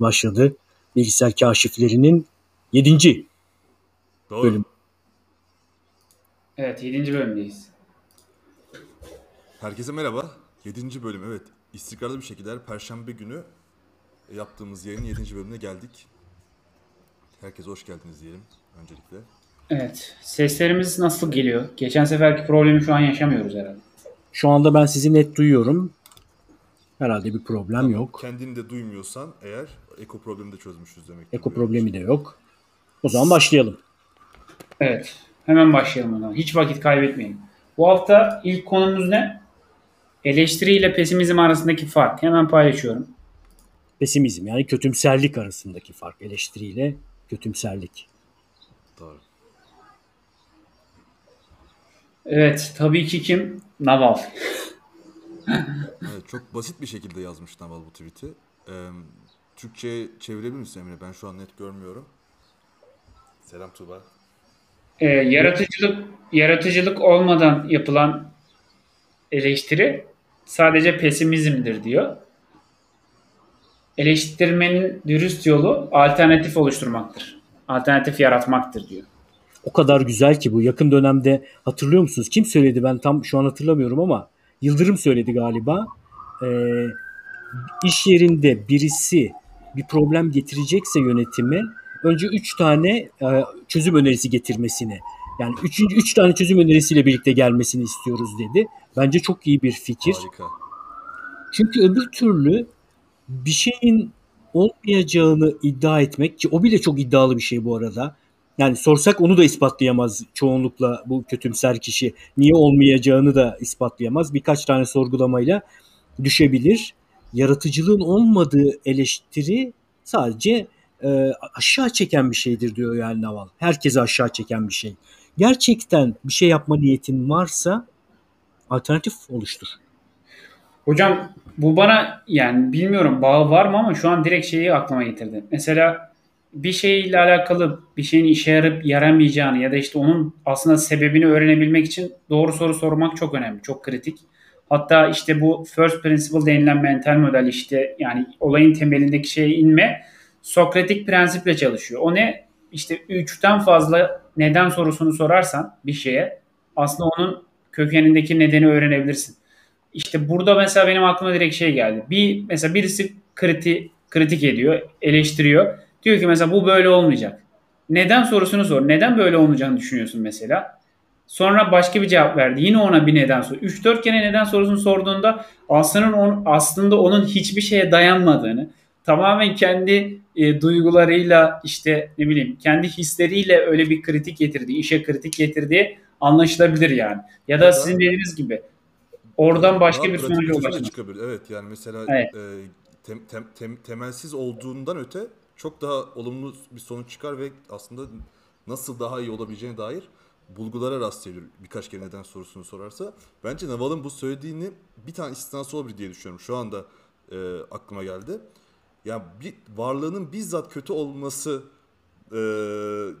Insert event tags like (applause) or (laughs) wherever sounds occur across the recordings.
Başladı. Bilgisayar kaşiflerinin 7. Doğru. bölüm. Evet 7. bölümdeyiz. Herkese merhaba. 7. bölüm evet. İstikrarlı bir şekilde her Perşembe günü yaptığımız yayının 7. bölümüne geldik. Herkese hoş geldiniz diyelim öncelikle. Evet. Seslerimiz nasıl geliyor? Geçen seferki problemi şu an yaşamıyoruz herhalde. Şu anda ben sizi net duyuyorum. Herhalde bir problem yok. Kendini de duymuyorsan eğer eko problemi de çözmüşüz demek. Eko problemi de yok. O zaman başlayalım. Evet. Hemen başlayalım o zaman. Hiç vakit kaybetmeyelim. Bu hafta ilk konumuz ne? Eleştiri ile pesimizm arasındaki fark. Hemen paylaşıyorum. Pesimizm yani kötümserlik arasındaki fark. Eleştiriyle kötümserlik. Doğru. Evet. Tabii ki kim? Naval. (laughs) Evet, çok basit bir şekilde yazmış Naval bu tweet'i. Ee, Türkçe'ye çevirebilir misin Emre? Ben şu an net görmüyorum. Selam Tuğba. Ee, yaratıcılık yaratıcılık olmadan yapılan eleştiri sadece pesimizmdir diyor. Eleştirmenin dürüst yolu alternatif oluşturmaktır. Alternatif yaratmaktır diyor. O kadar güzel ki bu. Yakın dönemde hatırlıyor musunuz? Kim söyledi ben tam şu an hatırlamıyorum ama Yıldırım söyledi galiba. Ee, iş yerinde birisi bir problem getirecekse yönetime önce 3 tane e, çözüm önerisi getirmesini yani üçüncü üç tane çözüm önerisiyle birlikte gelmesini istiyoruz dedi. Bence çok iyi bir fikir. Harika. Çünkü öbür türlü bir şeyin olmayacağını iddia etmek ki o bile çok iddialı bir şey bu arada. Yani sorsak onu da ispatlayamaz çoğunlukla bu kötümser kişi. Niye olmayacağını da ispatlayamaz. Birkaç tane sorgulamayla düşebilir. Yaratıcılığın olmadığı eleştiri sadece e, aşağı çeken bir şeydir diyor yani Naval. Herkesi aşağı çeken bir şey. Gerçekten bir şey yapma niyetin varsa alternatif oluştur. Hocam bu bana yani bilmiyorum bağı var mı ama şu an direkt şeyi aklıma getirdi. Mesela bir şeyle alakalı bir şeyin işe yarayıp yaramayacağını ya da işte onun aslında sebebini öğrenebilmek için doğru soru sormak çok önemli, çok kritik. Hatta işte bu first principle denilen mental model işte yani olayın temelindeki şeye inme Sokratik prensiple çalışıyor. O ne? İşte üçten fazla neden sorusunu sorarsan bir şeye aslında onun kökenindeki nedeni öğrenebilirsin. İşte burada mesela benim aklıma direkt şey geldi. Bir mesela birisi kriti, kritik ediyor, eleştiriyor. Diyor ki mesela bu böyle olmayacak. Neden sorusunu sor. Neden böyle olmayacağını düşünüyorsun mesela? Sonra başka bir cevap verdi. Yine ona bir neden sor. 3-4 kere neden sorusunu sorduğunda aslında, on, aslında onun hiçbir şeye dayanmadığını, tamamen kendi e, duygularıyla işte ne bileyim kendi hisleriyle öyle bir kritik getirdi, işe kritik getirdiği anlaşılabilir yani. Ya da ya sizin dediğiniz gibi oradan başka bir sonuca ulaşmak. Evet yani mesela evet. e, tem, tem, tem, temelsiz olduğundan öte çok daha olumlu bir sonuç çıkar ve aslında nasıl daha iyi olabileceğine dair bulgulara rastlayabilir birkaç kere neden sorusunu sorarsa. Bence Naval'ın bu söylediğini bir tane istisnası olabilir diye düşünüyorum. Şu anda e, aklıma geldi. Ya bir varlığının bizzat kötü olması e,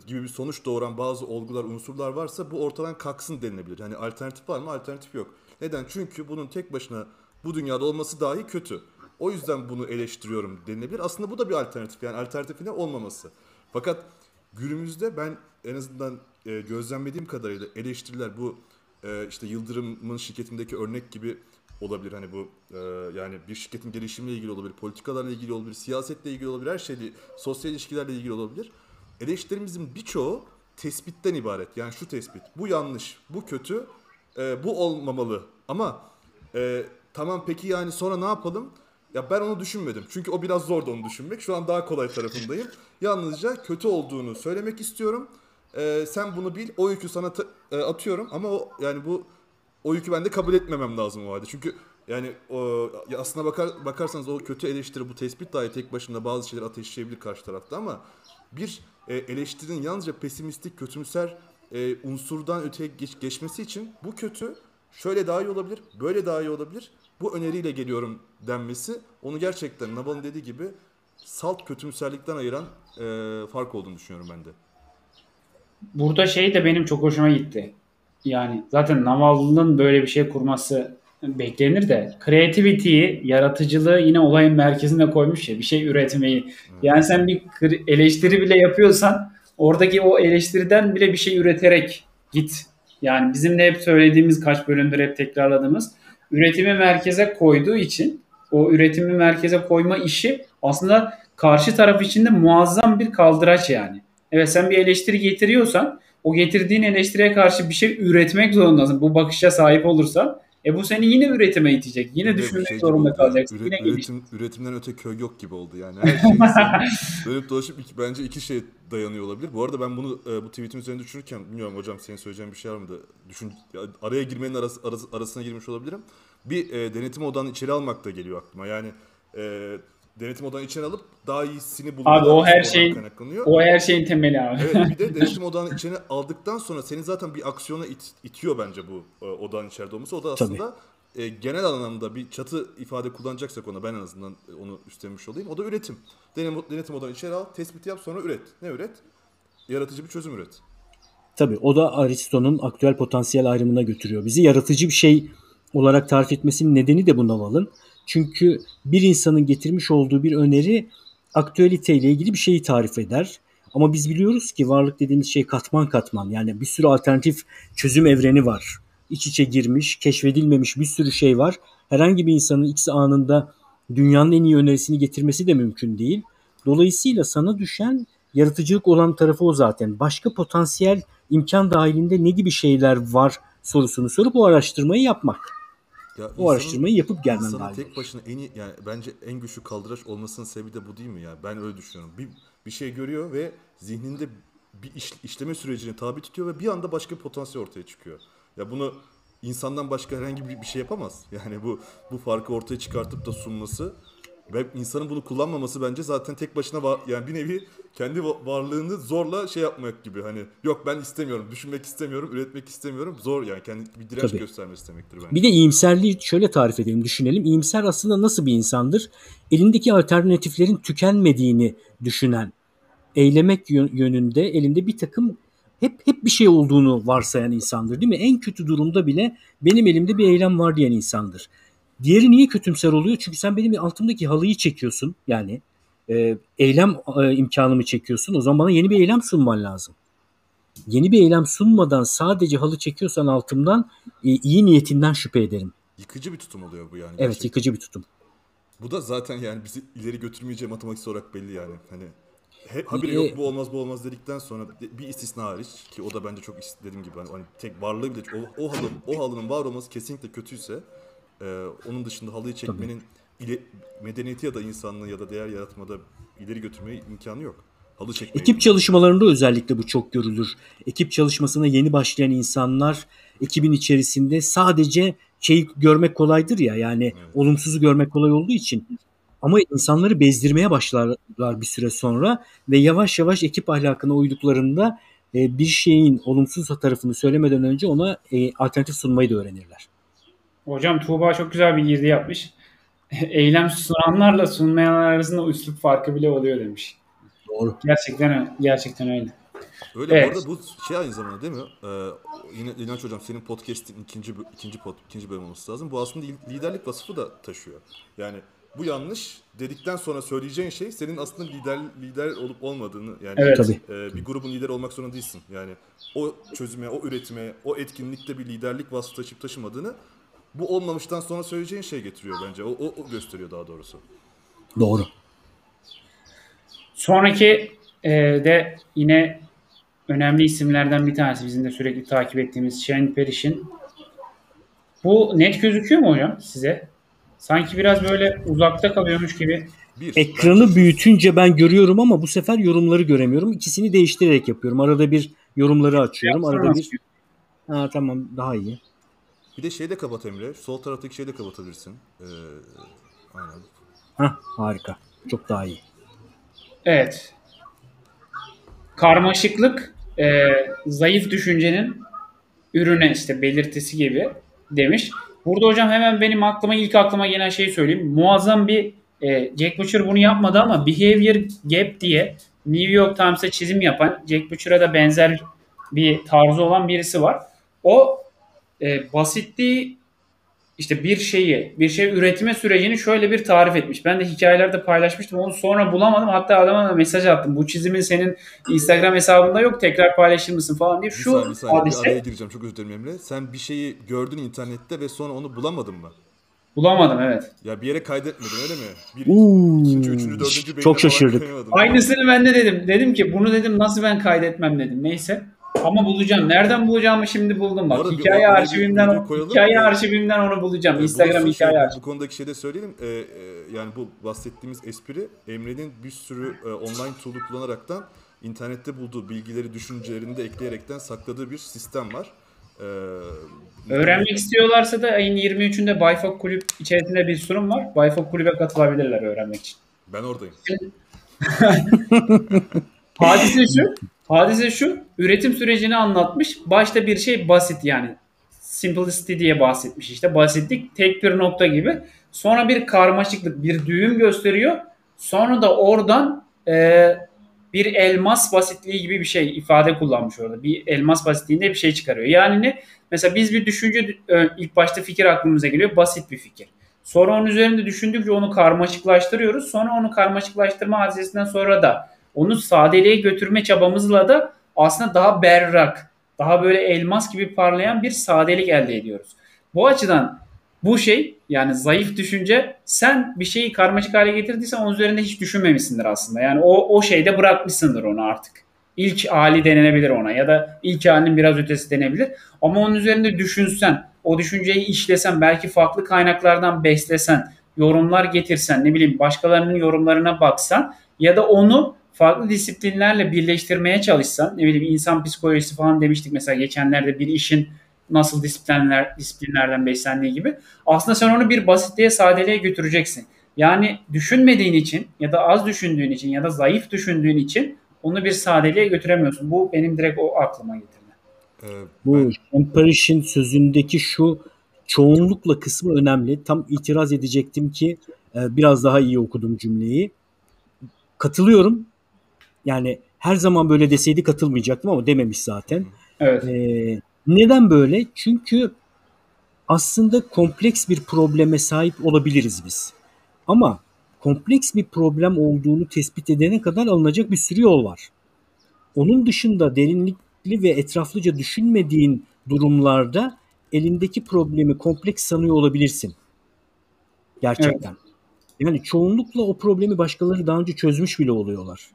gibi bir sonuç doğuran bazı olgular, unsurlar varsa bu ortadan kalksın denilebilir. Yani alternatif var mı? Alternatif yok. Neden? Çünkü bunun tek başına bu dünyada olması dahi kötü. O yüzden bunu eleştiriyorum denilebilir. Aslında bu da bir alternatif. Yani alternatifine olmaması. Fakat günümüzde ben en azından e, gözlemlediğim kadarıyla eleştiriler bu e, işte Yıldırım'ın şirketindeki örnek gibi olabilir. Hani bu e, yani bir şirketin gelişimiyle ilgili olabilir, politikalarla ilgili olabilir, siyasetle ilgili olabilir, her şeyle, sosyal ilişkilerle ilgili olabilir. Eleştirimizin birçoğu tespitten ibaret. Yani şu tespit, bu yanlış, bu kötü, e, bu olmamalı. Ama e, tamam peki yani sonra ne yapalım? Ya ben onu düşünmedim. Çünkü o biraz zordu onu düşünmek. Şu an daha kolay tarafındayım. Yalnızca kötü olduğunu söylemek istiyorum. E, sen bunu bil. O yükü sana e, atıyorum ama o yani bu o yükü ben de kabul etmemem lazım o halde. Çünkü yani o, aslına bakar, bakarsanız o kötü eleştiri bu tespit dahi tek başına bazı şeyler ateşleyebilir karşı tarafta ama bir e, eleştirinin yalnızca pesimistik, kötümser e, unsurdan öteye geç, geçmesi için bu kötü şöyle daha iyi olabilir, böyle daha iyi olabilir. Bu öneriyle geliyorum denmesi onu gerçekten Nabal'ın dediği gibi salt kötümserlikten ayıran e, fark olduğunu düşünüyorum ben de. Burada şey de benim çok hoşuma gitti. Yani zaten Naval'ın böyle bir şey kurması beklenir de creativity'yi, yaratıcılığı yine olayın merkezine koymuş ya bir şey üretmeyi. Yani sen bir eleştiri bile yapıyorsan oradaki o eleştiriden bile bir şey üreterek git. Yani bizim de hep söylediğimiz kaç bölümdür hep tekrarladığımız üretimi merkeze koyduğu için o üretimi merkeze koyma işi aslında karşı taraf için de muazzam bir kaldıraç yani. Evet sen bir eleştiri getiriyorsan o getirdiğin eleştiriye karşı bir şey üretmek zorundasın. Bu bakışa sahip olursan e bu seni yine üretime itecek. Yine de düşünmek şey zorunda kalacaksın. Üre- yine üretim, üretimden öte köy yok gibi oldu yani. Her şey (laughs) dönüp dolaşıp iki, bence iki şey dayanıyor olabilir. Bu arada ben bunu e, bu tweetin üzerinde düşünürken bilmiyorum hocam senin söyleyeceğin bir şey var mı da düşün ya, araya girmenin arası, arası- arasına girmiş olabilirim. Bir e, denetim odanı içeri almak da geliyor aklıma. Yani e, denetim odanı içeri alıp daha iyisini bulmak Abi o her şey-. O her şeyin temeli abi. Evet bir de (laughs) denetim odağını içine aldıktan sonra seni zaten bir aksiyona it- itiyor bence bu e, odağın içeride olması. O da aslında e, genel anlamda bir çatı ifade kullanacaksak ona ben en azından onu üstlenmiş olayım. O da üretim. Denetim, denetim odağını içeri al, tespit yap sonra üret. Ne üret? Yaratıcı bir çözüm üret. Tabii o da Aristo'nun aktüel potansiyel ayrımına götürüyor bizi. Yaratıcı bir şey olarak tarif etmesinin nedeni de bu Naval'ın. Çünkü bir insanın getirmiş olduğu bir öneri aktüeliteyle ilgili bir şeyi tarif eder. Ama biz biliyoruz ki varlık dediğimiz şey katman katman. Yani bir sürü alternatif çözüm evreni var. İç içe girmiş, keşfedilmemiş bir sürü şey var. Herhangi bir insanın X anında dünyanın en iyi önerisini getirmesi de mümkün değil. Dolayısıyla sana düşen yaratıcılık olan tarafı o zaten. Başka potansiyel imkan dahilinde ne gibi şeyler var sorusunu sorup o araştırmayı yapmak. Ya O insanın- araştırmayı yapıp gelmen İnsanın lazım. tek başına en iyi yani bence en güçlü kaldıraç olmasının sebebi de bu değil mi ya? Ben öyle düşünüyorum. Bir bir şey görüyor ve zihninde bir iş- işleme sürecine tabi tutuyor ve bir anda başka bir potansiyel ortaya çıkıyor. Ya bunu insandan başka herhangi bir, bir şey yapamaz. Yani bu bu farkı ortaya çıkartıp da sunması ve insanın bunu kullanmaması bence zaten tek başına var, yani bir nevi kendi va- varlığını zorla şey yapmak gibi hani yok ben istemiyorum, düşünmek istemiyorum, üretmek istemiyorum. Zor yani kendi bir direnç Tabii. göstermesi demektir bence. Bir de iyimserliği şöyle tarif edelim, düşünelim. İyimser aslında nasıl bir insandır? Elindeki alternatiflerin tükenmediğini düşünen, eylemek yö- yönünde elinde bir takım hep hep bir şey olduğunu varsayan insandır değil mi? En kötü durumda bile benim elimde bir eylem var diyen insandır. Diğeri niye kötümser oluyor? Çünkü sen benim altımdaki halıyı çekiyorsun. Yani e, eylem e, imkanımı çekiyorsun. O zaman bana yeni bir eylem sunman lazım. Yeni bir eylem sunmadan sadece halı çekiyorsan altımdan e, iyi niyetinden şüphe ederim. Yıkıcı bir tutum oluyor bu yani. Evet gerçekten. yıkıcı bir tutum. Bu da zaten yani bizi ileri götürmeyeceği matematiksel olarak belli yani. Hani hep habire Ee, yok bu olmaz bu olmaz dedikten sonra bir istisna hariç ki o da bence çok dediğim gibi hani, hani tek varlığı bile o, o halının o halının var olması kesinlikle kötüyse e, onun dışında halıyı çekmenin ile, medeniyeti ya da insanlığı ya da değer yaratmada ileri götürmeye imkanı yok. Halı çekmeyi. Ekip çalışmalarında özellikle bu çok görülür. Ekip çalışmasına yeni başlayan insanlar ekibin içerisinde sadece şeyi görmek kolaydır ya yani olumsuzu görmek kolay olduğu için ama insanları bezdirmeye başlarlar bir süre sonra ve yavaş yavaş ekip ahlakına uyduklarında e, bir şeyin olumsuz tarafını söylemeden önce ona e, alternatif sunmayı da öğrenirler. Hocam Tuğba çok güzel bir girdi yapmış. (laughs) Eylem sunanlarla sunmayanlar arasında üslup farkı bile oluyor demiş. Doğru. Gerçekten öyle. Gerçekten öyle. Öyle Evet. bu arada bu şey aynı zamanda değil mi? Ee, yine İnanç Hocam senin podcast'in ikinci ikinci pod, ikinci bölüm olması lazım. Bu aslında li- liderlik vasfı da taşıyor. Yani bu yanlış dedikten sonra söyleyeceğin şey senin aslında lider lider olup olmadığını yani Evet. Tabii. e, bir grubun lideri olmak zorunda değilsin. Yani o çözüme, o üretime, o etkinlikte bir liderlik vasfı taşıyıp taşımadığını bu olmamıştan sonra söyleyeceğin şey getiriyor bence. O, o, o gösteriyor daha doğrusu. Doğru. Sonraki e, de yine önemli isimlerden bir tanesi bizim de sürekli takip ettiğimiz Shane Parrish'in. Bu net gözüküyor mu hocam size? Sanki biraz böyle uzakta kalıyormuş gibi. Bir, Ekranı bence- büyütünce ben görüyorum ama bu sefer yorumları göremiyorum. İkisini değiştirerek yapıyorum. Arada bir yorumları açıyorum. Arada bir Ha tamam daha iyi. Bir de şeyi de kapat Emre. Sol taraftaki şeyi de kapatabilirsin. Ee, aynen. Hah harika. Çok daha iyi. Evet. Karmaşıklık e, zayıf düşüncenin ürüne işte belirtisi gibi demiş. Burada hocam hemen benim aklıma ilk aklıma gelen şeyi söyleyeyim. Muazzam bir e, Jack Butcher bunu yapmadı ama Behavior Gap diye New York Times'a çizim yapan Jack Butcher'a da benzer bir tarzı olan birisi var. O e, basitliği işte bir şeyi, bir şey üretme sürecini şöyle bir tarif etmiş. Ben de hikayelerde paylaşmıştım. Onu sonra bulamadım. Hatta adama da mesaj attım. Bu çizimin senin Instagram hesabında yok. Tekrar paylaşır mısın falan diye. Şu bir saniye, bir saniye. hadise... Bir araya gireceğim. Çok özür dilerim Emre. Sen bir şeyi gördün internette ve sonra onu bulamadın mı? Bulamadım evet. Ya bir yere kaydetmedin öyle mi? Bir, Uuu, ikinci, üçüncü, dördüncü çok şaşırdık. (laughs) Aynısını ben de dedim. Dedim ki bunu dedim nasıl ben kaydetmem dedim. Neyse. Ama bulacağım. Nereden bulacağımı şimdi buldum Bu arada bak. bir Hikaye bir arşivimden koyalım. hikaye Ee, arşivimden onu bulacağım. Ee, Instagram hikaye şey, arşivi. Bu konudaki şeyde söyleyelim. Ee, e, yani bu bahsettiğimiz espri Emre'nin bir sürü e, online tool'u kullanaraktan internette bulduğu bilgileri düşüncelerini de ekleyerekten sakladığı bir sistem var. Ee, Öğrenmek istiyorlarsa da ayın 23'ünde Bayfok Kulüp içerisinde bir sunum var. Bayfok Kulüp'e katılabilirler öğrenmek için. Ben oradayım. (laughs) Hadise şu. Hadise şu. Üretim sürecini anlatmış. Başta bir şey basit yani. Simplicity diye bahsetmiş işte. Basitlik tek bir nokta gibi. Sonra bir karmaşıklık, bir düğüm gösteriyor. Sonra da oradan e, bir elmas basitliği gibi bir şey ifade kullanmış orada. Bir elmas basitliğinde bir şey çıkarıyor. Yani ne? Mesela biz bir düşünce e, ilk başta fikir aklımıza geliyor. Basit bir fikir. Sonra onun üzerinde düşündükçe onu karmaşıklaştırıyoruz. Sonra onu karmaşıklaştırma hadisesinden sonra da onu sadeliğe götürme çabamızla da aslında daha berrak, daha böyle elmas gibi parlayan bir sadelik elde ediyoruz. Bu açıdan bu şey yani zayıf düşünce sen bir şeyi karmaşık hale getirdiysen onun üzerinde hiç düşünmemişsindir aslında. Yani o, o şeyde bırakmışsındır onu artık. İlk hali denilebilir ona ya da ilk halinin biraz ötesi denebilir. Ama onun üzerinde düşünsen, o düşünceyi işlesen, belki farklı kaynaklardan beslesen, yorumlar getirsen, ne bileyim başkalarının yorumlarına baksan ya da onu farklı disiplinlerle birleştirmeye çalışsan, ne bileyim insan psikolojisi falan demiştik mesela geçenlerde bir işin nasıl disiplinler disiplinlerden beslendiği gibi. Aslında sen onu bir basitliğe, sadeliğe götüreceksin. Yani düşünmediğin için ya da az düşündüğün için ya da zayıf düşündüğün için onu bir sadeliğe götüremiyorsun. Bu benim direkt o aklıma getirdi. Ee, Bu Parrish'in sözündeki şu çoğunlukla kısmı önemli. Tam itiraz edecektim ki e, biraz daha iyi okudum cümleyi. Katılıyorum. Yani her zaman böyle deseydi katılmayacaktım ama dememiş zaten. Evet. Ee, neden böyle? Çünkü aslında kompleks bir probleme sahip olabiliriz biz. Ama kompleks bir problem olduğunu tespit edene kadar alınacak bir sürü yol var. Onun dışında derinlikli ve etraflıca düşünmediğin durumlarda elindeki problemi kompleks sanıyor olabilirsin. Gerçekten. Yani çoğunlukla o problemi başkaları daha önce çözmüş bile oluyorlar.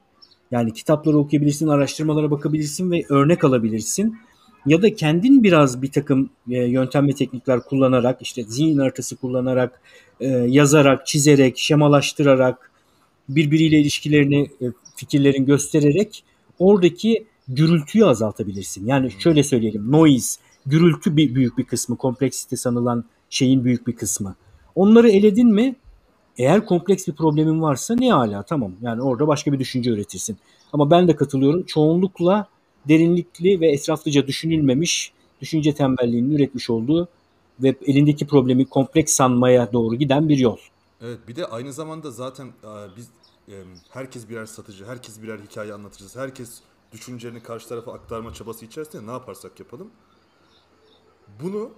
Yani kitapları okuyabilirsin, araştırmalara bakabilirsin ve örnek alabilirsin. Ya da kendin biraz bir takım e, yöntem ve teknikler kullanarak, işte zihin haritası kullanarak, e, yazarak, çizerek, şemalaştırarak, birbiriyle ilişkilerini, e, fikirlerin göstererek oradaki gürültüyü azaltabilirsin. Yani şöyle söyleyelim, noise, gürültü bir büyük bir kısmı, kompleksite sanılan şeyin büyük bir kısmı. Onları eledin mi eğer kompleks bir problemin varsa ne ala tamam. Yani orada başka bir düşünce üretirsin. Ama ben de katılıyorum. Çoğunlukla derinlikli ve etraflıca düşünülmemiş düşünce tembelliğinin üretmiş olduğu ve elindeki problemi kompleks sanmaya doğru giden bir yol. Evet bir de aynı zamanda zaten e, biz e, herkes birer satıcı, herkes birer hikaye anlatıcısı, herkes düşüncelerini karşı tarafa aktarma çabası içerisinde ne yaparsak yapalım. Bunu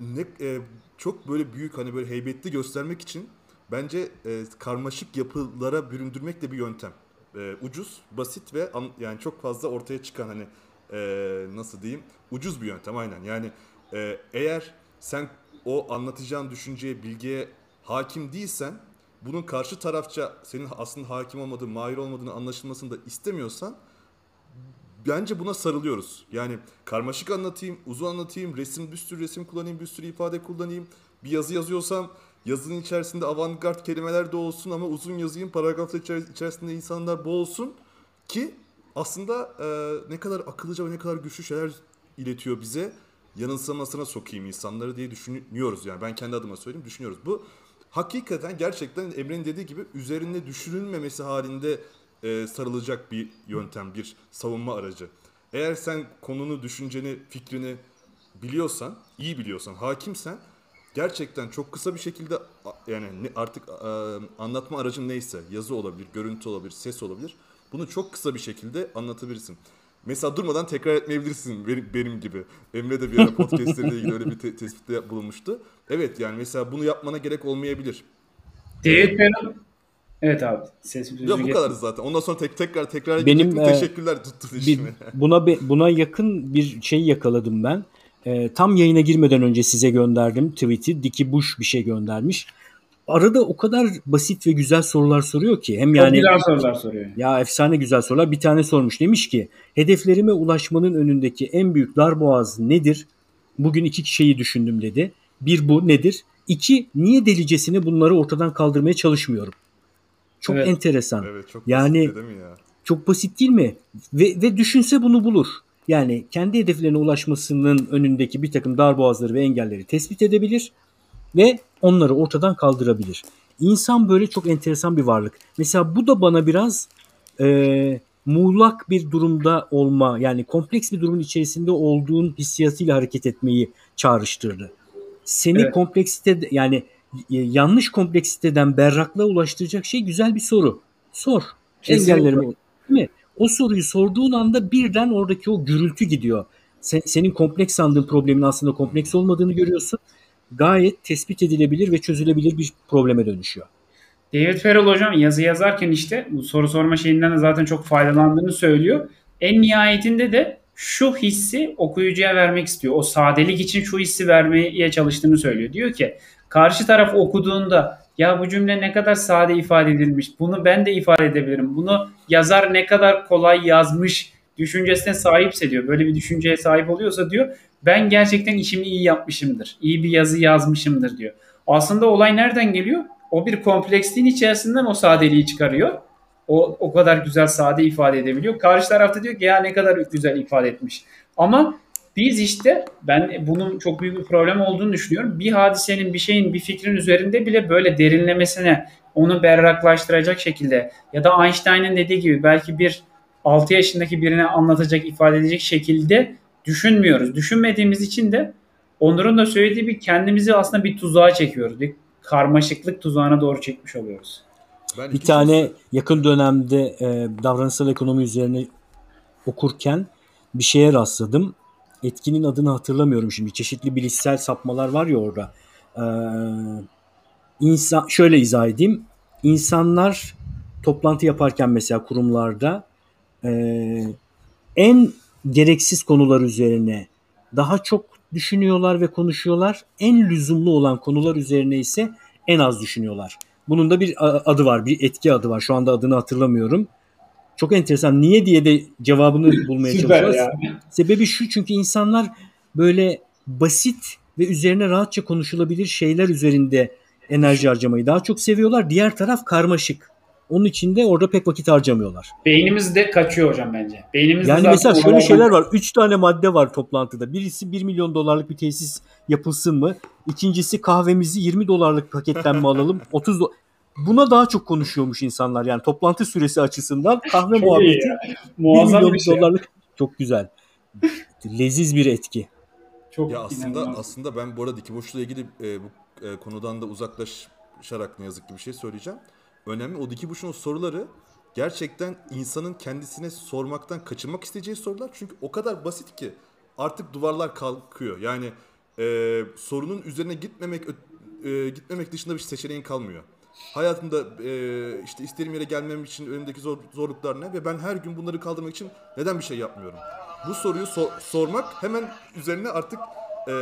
ne e, çok böyle büyük hani böyle heybetli göstermek için bence e, karmaşık yapılara büründürmek de bir yöntem. E, ucuz, basit ve an- yani çok fazla ortaya çıkan hani e, nasıl diyeyim ucuz bir yöntem aynen. Yani e, eğer sen o anlatacağın düşünceye, bilgiye hakim değilsen bunun karşı tarafça senin aslında hakim olmadığın, mahir olmadığını anlaşılmasını da istemiyorsan bence buna sarılıyoruz. Yani karmaşık anlatayım, uzun anlatayım, resim bir sürü resim kullanayım, bir sürü ifade kullanayım. Bir yazı yazıyorsam yazının içerisinde avantgard kelimeler de olsun ama uzun yazayım, paragraflar içer- içerisinde insanlar bol olsun ki aslında e, ne kadar akıllıca ve ne kadar güçlü şeyler iletiyor bize. Yanılsamasına sokayım insanları diye düşünüyoruz yani. Ben kendi adıma söyleyeyim düşünüyoruz. Bu hakikaten gerçekten Emre'nin dediği gibi üzerinde düşünülmemesi halinde e, sarılacak bir yöntem, bir savunma aracı. Eğer sen konunu, düşünceni, fikrini biliyorsan, iyi biliyorsan, hakimsen gerçekten çok kısa bir şekilde yani artık e, anlatma aracın neyse, yazı olabilir, görüntü olabilir, ses olabilir. Bunu çok kısa bir şekilde anlatabilirsin. Mesela durmadan tekrar etmeyebilirsin (laughs) benim, benim gibi. Emre de bir ara podcastleriyle ilgili öyle bir te- tespitte bulunmuştu. Evet yani mesela bunu yapmana gerek olmayabilir. David Bell'ın Evet abi. Sesim Ya bu kadar zaten. Ondan sonra tek tekrar tekrar Benim e, teşekkürler tuttun bir, (laughs) buna buna yakın bir şey yakaladım ben. E, tam yayına girmeden önce size gönderdim tweet'i. Diki Bush bir şey göndermiş. Arada o kadar basit ve güzel sorular soruyor ki. Hem yani güzel sorular soruyor. Ya efsane güzel sorular. Bir tane sormuş. Demiş ki hedeflerime ulaşmanın önündeki en büyük darboğaz nedir? Bugün iki şeyi düşündüm dedi. Bir bu nedir? İki niye delicesine bunları ortadan kaldırmaya çalışmıyorum? Çok evet. enteresan. Evet, çok yani basit, değil mi ya? çok basit değil mi? Ve, ve düşünse bunu bulur. Yani kendi hedeflerine ulaşmasının önündeki bir takım darboğazları ve engelleri tespit edebilir ve onları ortadan kaldırabilir. İnsan böyle çok enteresan bir varlık. Mesela bu da bana biraz e, muğlak bir durumda olma yani kompleks bir durumun içerisinde olduğun hissiyatıyla hareket etmeyi çağrıştırdı. Seni evet. kompleksite yani e, yanlış kompleksiteden berraklığa ulaştıracak şey güzel bir soru. Sor. Engellerimi değil mi? O soruyu sorduğun anda birden oradaki o gürültü gidiyor. Sen, senin kompleks sandığın problemin aslında kompleks olmadığını görüyorsun. Gayet tespit edilebilir ve çözülebilir bir probleme dönüşüyor. David Farrell hocam yazı yazarken işte bu soru sorma şeyinden de zaten çok faydalandığını söylüyor. En nihayetinde de şu hissi okuyucuya vermek istiyor. O sadelik için şu hissi vermeye çalıştığını söylüyor. Diyor ki karşı taraf okuduğunda ya bu cümle ne kadar sade ifade edilmiş. Bunu ben de ifade edebilirim. Bunu yazar ne kadar kolay yazmış düşüncesine sahipse diyor. Böyle bir düşünceye sahip oluyorsa diyor ben gerçekten işimi iyi yapmışımdır. İyi bir yazı yazmışımdır diyor. Aslında olay nereden geliyor? O bir kompleksliğin içerisinden o sadeliği çıkarıyor. O, o kadar güzel sade ifade edebiliyor. Karşı tarafta diyor ki ya ne kadar güzel ifade etmiş. Ama biz işte ben bunun çok büyük bir problem olduğunu düşünüyorum. Bir hadisenin, bir şeyin, bir fikrin üzerinde bile böyle derinlemesine onu berraklaştıracak şekilde ya da Einstein'ın dediği gibi belki bir 6 yaşındaki birine anlatacak, ifade edecek şekilde düşünmüyoruz. Düşünmediğimiz için de Onur'un da söylediği bir kendimizi aslında bir tuzağa çekiyoruz. Bir karmaşıklık tuzağına doğru çekmiş oluyoruz. Ben bir tane şey... yakın dönemde e, davranışsal ekonomi üzerine okurken bir şeye rastladım. Etkinin adını hatırlamıyorum şimdi. Çeşitli bilişsel sapmalar var ya orada. Ee, insan şöyle izah edeyim. İnsanlar toplantı yaparken mesela kurumlarda e, en gereksiz konular üzerine daha çok düşünüyorlar ve konuşuyorlar. En lüzumlu olan konular üzerine ise en az düşünüyorlar. Bunun da bir adı var, bir etki adı var. Şu anda adını hatırlamıyorum. Çok enteresan. Niye diye de cevabını (laughs) bulmaya çalışıyoruz. Sebebi şu çünkü insanlar böyle basit ve üzerine rahatça konuşulabilir şeyler üzerinde enerji harcamayı daha çok seviyorlar. Diğer taraf karmaşık. Onun için de orada pek vakit harcamıyorlar. Beynimiz de kaçıyor hocam bence. Beynimiz yani mesela şöyle şeyler var. Üç tane madde var toplantıda. Birisi 1 milyon dolarlık bir tesis yapılsın mı? İkincisi kahvemizi 20 dolarlık paketten mi alalım? 30 do- Buna daha çok konuşuyormuş insanlar. Yani toplantı süresi açısından (laughs) kahve muhabbeti 1 milyon bir şey. dolarlık çok güzel. Leziz bir etki. Çok ya aslında inanılmaz. aslında ben bu arada Diki Boşlu'la ilgili e, bu e, konudan da uzaklaşarak ne yazık ki bir şey söyleyeceğim önemli. O Diki Bush'un soruları gerçekten insanın kendisine sormaktan kaçınmak isteyeceği sorular. Çünkü o kadar basit ki artık duvarlar kalkıyor. Yani e, sorunun üzerine gitmemek e, gitmemek dışında bir seçeneğin kalmıyor. Hayatımda e, işte istediğim yere gelmem için önümdeki zor, zorluklar ne ve ben her gün bunları kaldırmak için neden bir şey yapmıyorum? Bu soruyu so- sormak hemen üzerine artık e,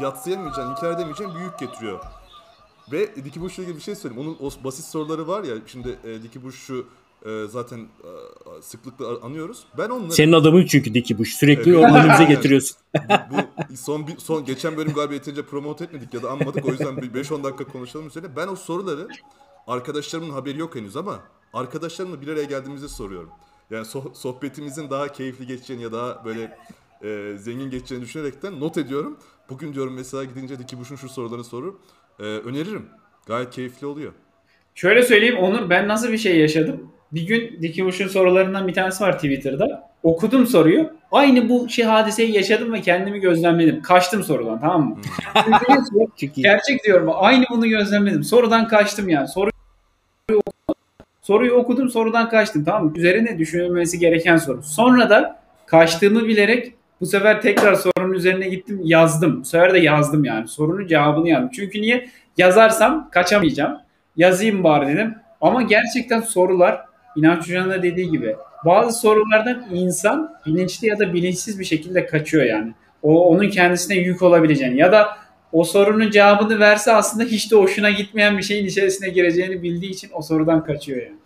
yatsıyamayacağın, inkar edemeyeceğin bir yük getiriyor. Ve Diki Bush'la ilgili bir şey söyleyeyim. Onun o basit soruları var ya. Şimdi e, Diki Bush'u e, zaten e, sıklıkla anıyoruz. Ben onları... Senin adamın çünkü Diki Bush. Sürekli evet. onu önümüze getiriyorsun. bu, bu son bir, son geçen bölüm galiba yeterince promote etmedik ya da anmadık. O yüzden 5-10 dakika konuşalım üzerine. Ben o soruları arkadaşlarımın haberi yok henüz ama arkadaşlarımla bir araya geldiğimizde soruyorum. Yani so- sohbetimizin daha keyifli geçeceğini ya daha böyle e, zengin geçeceğini düşünerekten not ediyorum. Bugün diyorum mesela gidince Diki Bush'un şu sorularını sorur e, öneririm. Gayet keyifli oluyor. Şöyle söyleyeyim Onur ben nasıl bir şey yaşadım? Bir gün Dikimuş'un sorularından bir tanesi var Twitter'da. Okudum soruyu. Aynı bu şey hadiseyi yaşadım ve kendimi gözlemledim. Kaçtım sorudan tamam mı? (laughs) Gerçek diyorum. Aynı bunu gözlemledim. Sorudan kaçtım yani. Soruyu Soruyu okudum sorudan kaçtım tamam mı? Üzerine düşünülmesi gereken soru. Sonra da kaçtığımı bilerek Bu sefer tekrar sorunun üzerine gittim yazdım. Bu sefer de yazdım yani. Sorunun cevabını yazdım. Çünkü niye? Yazarsam kaçamayacağım. Yazayım bari dedim. Ama gerçekten sorular İnanç Hoca'nın da dediği gibi bazı sorulardan insan bilinçli ya da bilinçsiz bir şekilde kaçıyor yani. O onun kendisine yük olabileceğini ya da o sorunun cevabını verse aslında hiç de hoşuna gitmeyen bir şeyin içerisine gireceğini bildiği için o sorudan kaçıyor yani.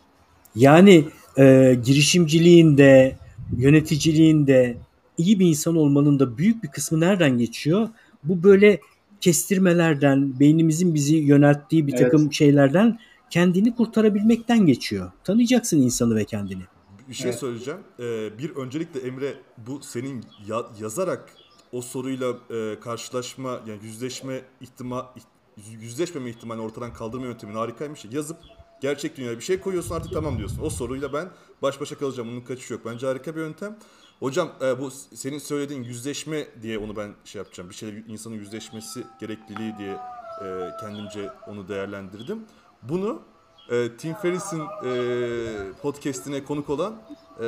Yani e, girişimciliğinde, yöneticiliğinde iyi bir insan olmanın da büyük bir kısmı nereden geçiyor? Bu böyle kestirmelerden, beynimizin bizi yönelttiği bir Evet. takım şeylerden kendini kurtarabilmekten geçiyor. Tanıyacaksın insanı ve kendini. Bir şey Evet. söyleyeceğim. Ee, bir öncelikle Emre bu senin ya- yazarak o soruyla e, karşılaşma yani yüzleşme ihtima yüzleşmeme ihtimalini ortadan kaldırma yöntemin harikaymış. Yazıp gerçek dünyaya bir şey koyuyorsun artık tamam diyorsun. O soruyla ben baş başa kalacağım. Bunun kaçışı yok. Bence harika bir yöntem. Hocam e, bu senin söylediğin yüzleşme diye onu ben şey yapacağım. Bir şeyle insanın yüzleşmesi gerekliliği diye e, kendimce onu değerlendirdim. Bunu e, Tim Ferriss'in e, podcast'ine konuk olan e,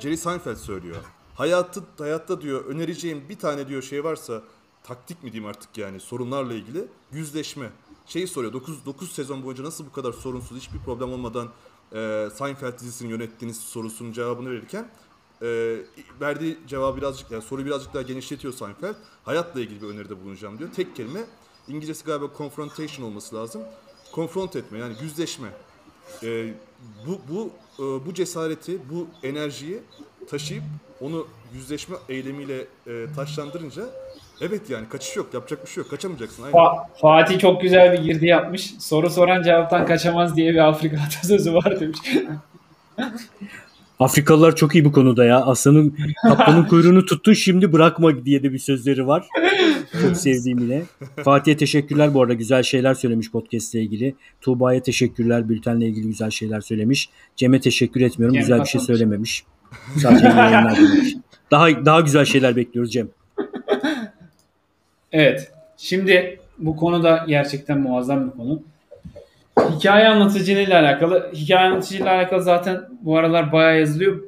Jerry Seinfeld söylüyor. Hayatı, hayatta diyor önereceğim bir tane diyor şey varsa taktik mi diyeyim artık yani sorunlarla ilgili yüzleşme. Şeyi soruyor 9, 9 sezon boyunca nasıl bu kadar sorunsuz hiçbir problem olmadan e, Seinfeld dizisini yönettiğiniz sorusunun cevabını verirken e, verdiği cevabı birazcık yani soruyu birazcık daha genişletiyor Seinfeld. Hayatla ilgili bir öneride bulunacağım diyor. Tek kelime İngilizcesi galiba confrontation olması lazım. Konfront etme yani yüzleşme. E, bu bu e, bu cesareti, bu enerjiyi taşıyıp onu yüzleşme eylemiyle e, taşlandırınca evet yani kaçış yok, yapacak bir şey yok, kaçamayacaksın. Aynen. Fa- Fatih çok güzel bir girdi yapmış. Soru soran cevaptan kaçamaz diye bir Afrika (laughs) atasözü var demiş. Afrikalılar çok iyi bu konuda ya. Aslanın kaplanın (laughs) kuyruğunu tuttun şimdi bırakma diye de bir sözleri var. Çok sevdiğim yine. Fatih'e teşekkürler bu arada güzel şeyler söylemiş podcast ile ilgili. Tuğba'ya teşekkürler bültenle ilgili güzel şeyler söylemiş. Cem'e teşekkür etmiyorum Cem güzel bir şey söylememiş. Sadece yayınlar demiş. Daha daha güzel şeyler bekliyoruz Cem. Evet. Şimdi bu konuda gerçekten muazzam bir konu. Hikaye anlatıcılığıyla alakalı, hikaye anlatıcılığıyla alakalı zaten bu aralar bayağı yazılıyor.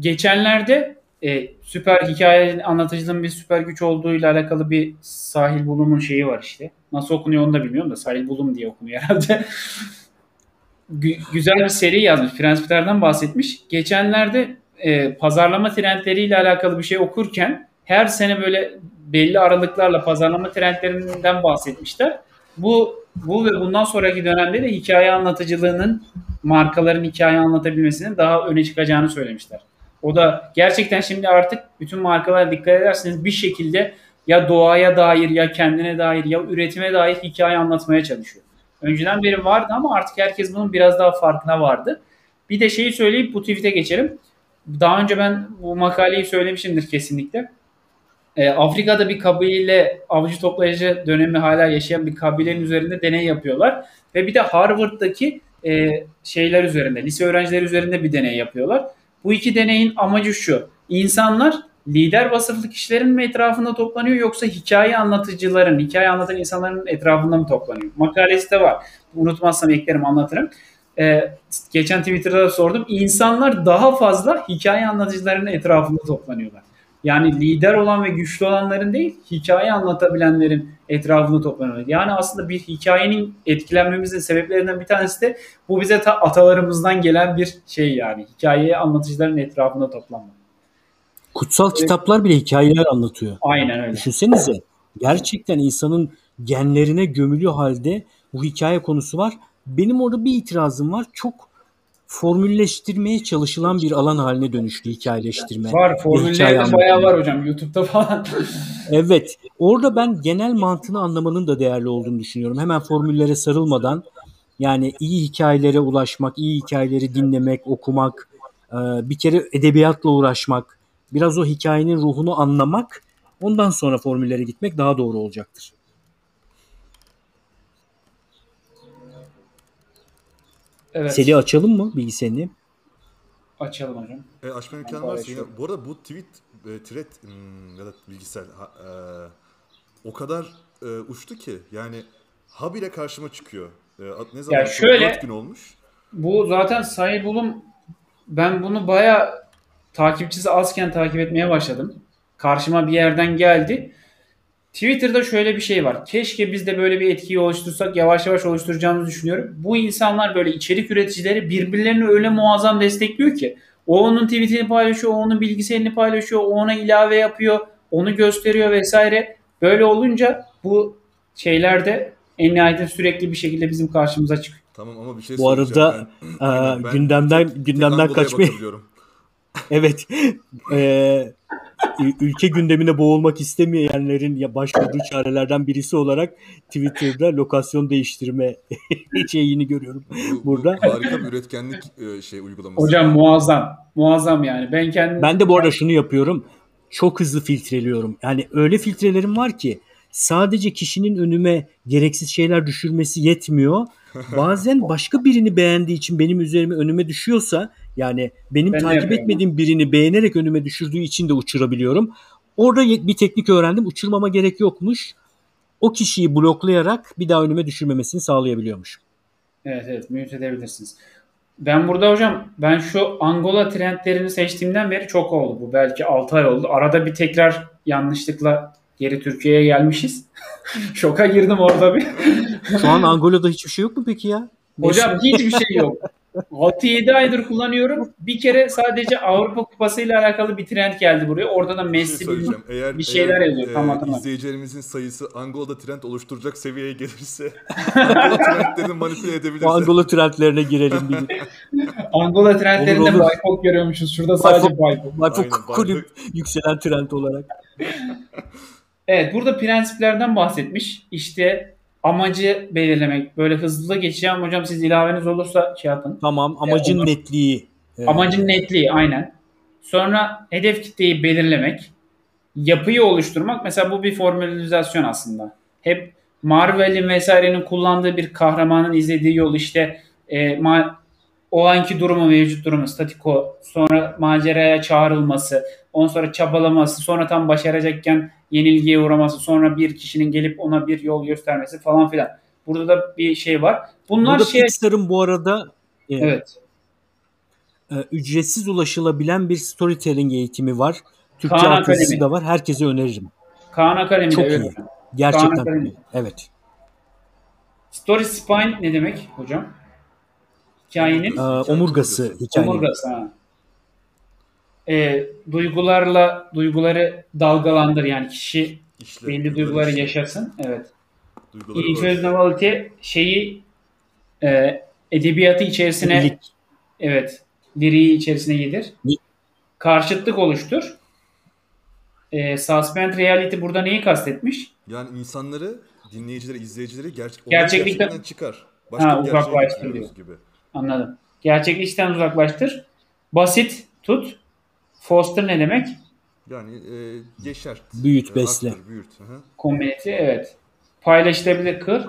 Geçenlerde e, süper hikaye anlatıcılığın bir süper güç olduğuyla alakalı bir Sahil Bulum'un şeyi var işte. Nasıl okunuyor onu da bilmiyorum da Sahil Bulum diye okunuyor herhalde. (laughs) Gü- güzel bir seri yazmış. Prensiplerden bahsetmiş. Geçenlerde e, pazarlama trendleriyle alakalı bir şey okurken her sene böyle belli aralıklarla pazarlama trendlerinden bahsetmişler. Bu bu ve bundan sonraki dönemde de hikaye anlatıcılığının markaların hikaye anlatabilmesinin daha öne çıkacağını söylemişler. O da gerçekten şimdi artık bütün markalar dikkat ederseniz bir şekilde ya doğaya dair ya kendine dair ya üretime dair hikaye anlatmaya çalışıyor. Önceden beri vardı ama artık herkes bunun biraz daha farkına vardı. Bir de şeyi söyleyip bu tweet'e geçelim. Daha önce ben bu makaleyi söylemişimdir kesinlikle. E, Afrika'da bir kabile avcı toplayıcı dönemi hala yaşayan bir kabilenin üzerinde deney yapıyorlar. Ve bir de Harvard'daki e, şeyler üzerinde, lise öğrencileri üzerinde bir deney yapıyorlar. Bu iki deneyin amacı şu. İnsanlar lider vasıflı kişilerin mi etrafında toplanıyor yoksa hikaye anlatıcıların, hikaye anlatan insanların etrafında mı toplanıyor? Makalesi de var. Unutmazsam eklerim anlatırım. Ee, geçen Twitter'da da sordum. İnsanlar daha fazla hikaye anlatıcıların etrafında toplanıyorlar. Yani lider olan ve güçlü olanların değil, hikaye anlatabilenlerin etrafında toplanıyorlar. Yani aslında bir hikayenin etkilenmemizin sebeplerinden bir tanesi de bu bize ta atalarımızdan gelen bir şey yani. Hikayeyi anlatıcıların etrafında toplanmak. Kutsal kitaplar bile hikayeler anlatıyor. Aynen öyle. Düşünsenize gerçekten insanın genlerine gömülü halde bu hikaye konusu var. Benim orada bir itirazım var. Çok formülleştirmeye çalışılan bir alan haline dönüştü hikayeleştirme. Var ve hikaye formüller de anlatımı. bayağı var hocam YouTube'da falan. (laughs) Evet. Orada ben genel mantığını anlamanın da değerli olduğunu düşünüyorum. Hemen formüllere sarılmadan yani iyi hikayelere ulaşmak, iyi hikayeleri dinlemek, okumak, e, bir kere edebiyatla uğraşmak, biraz o hikayenin ruhunu anlamak, ondan sonra formüllere gitmek daha doğru olacaktır. Evet. Seli açalım mı bilgisayarını? Açalım hocam. E, açma imkanı varsa paylaşıyorum. Bu arada bu tweet, e, thread hmm, ya da bilgisayar ha, e, o kadar e, uçtu ki yani habire karşıma çıkıyor. E, ne zaman? Ya şöyle- 4 gün olmuş. Bu zaten Sahil Bulum ben bunu bayağı takipçisi azken takip etmeye başladım. karşıma bir yerden geldi. Twitter'da şöyle bir şey var. Keşke biz de böyle bir etkiyi oluştursak yavaş yavaş oluşturacağımızı düşünüyorum. Bu insanlar böyle içerik üreticileri birbirlerini öyle muazzam destekliyor ki. O onun tweetini paylaşıyor, o onun bilgisayarını paylaşıyor, o ona ilave yapıyor, onu gösteriyor vesaire. Böyle olunca bu şeylerde en nihayetinde sürekli bir şekilde bizim karşımıza çıkıyor. Tamam ama bir şey Bu arada ben, e, ben gündemden gündemden kaçmayı (laughs) Evet. E, ülke gündemine boğulmak istemeyenlerin ya başvurduğu çarelerden birisi olarak Twitter'da lokasyon değiştirme (laughs) şeyini görüyorum bu, burada. Bu harika bir üretkenlik e, şey uygulaması. Hocam muazzam. Muazzam yani. Ben kendim Ben de bu arada şunu yapıyorum. Çok hızlı filtreliyorum. Yani öyle filtrelerim var ki sadece kişinin önüme gereksiz şeyler düşürmesi yetmiyor. (laughs) Bazen başka birini beğendiği için benim üzerime önüme düşüyorsa yani benim ben takip etmediğim birini beğenerek önüme düşürdüğü için de uçurabiliyorum. Orada bir teknik öğrendim. Uçurmama gerek yokmuş. O kişiyi bloklayarak bir daha önüme düşürmemesini sağlayabiliyormuş. Evet evet mute edebilirsiniz. Ben burada hocam ben şu Angola trendlerini seçtiğimden beri çok oldu bu. Belki 6 ay oldu. Arada bir tekrar yanlışlıkla geri Türkiye'ye gelmişiz. (laughs) Şoka girdim orada bir. Şu an Angola'da hiçbir şey yok mu peki ya? Hocam hiçbir şey yok. (laughs) 6-7 aydır kullanıyorum. Bir kere sadece Avrupa Kupası ile alakalı bir trend geldi buraya. Orada da Messi bir, şey eğer, bir şeyler eğer, yazıyor. E, tam izleyicilerimizin sayısı Angola'da trend oluşturacak seviyeye gelirse (laughs) Angola trendlerini manipüle edebilirse. Angola trendlerine girelim. (laughs) Angola trendlerinde Baykok görüyormuşuz. Şurada sadece Baykok. Baykok kulüp yükselen trend olarak. Evet burada prensiplerden bahsetmiş. İşte amacı belirlemek. Böyle hızlı geçeceğim hocam siz ilaveniz olursa şey yapın. Tamam amacın ee, netliği. Amacın netliği aynen. Sonra hedef kitleyi belirlemek. Yapıyı oluşturmak. Mesela bu bir formülizasyon aslında. Hep Marvel'in vesairenin kullandığı bir kahramanın izlediği yol işte e, ma- o anki durumu, mevcut durumu, statiko, sonra maceraya çağrılması, ondan sonra çabalaması, sonra tam başaracakken yenilgiye uğraması, sonra bir kişinin gelip ona bir yol göstermesi falan filan. Burada da bir şey var. Bunlar Burada şey... Pixar'ın bu arada e, evet. E, ücretsiz ulaşılabilen bir storytelling eğitimi var. Türkçe Kaan altyazısı da var. Herkese öneririm. Kaan Akademi. Çok evet. iyi. Gerçekten. Evet. Story Spine ne demek hocam? Hikayenin ee, omurgası. Hikayenin. Omurgası ha e, duygularla duyguları dalgalandır yani kişi İşte, belli duyguları işte. yaşasın. Evet. Emotionality şeyi e, edebiyatı içerisine Lirik. evet liriği içerisine yedir. Karşıtlık oluştur. E, suspend reality burada neyi kastetmiş? Yani insanları, dinleyicileri, izleyicileri gerçek, gerçeklikten çıkar. Başka ha, uzaklaştır diyor. Gibi. Anladım. Gerçeklikten uzaklaştır. Basit tut. Foster ne demek? Yani e, yeşert. Büyüt, besle. Aktör, büyüt. Hı. Community evet. Paylaşılabilir kır.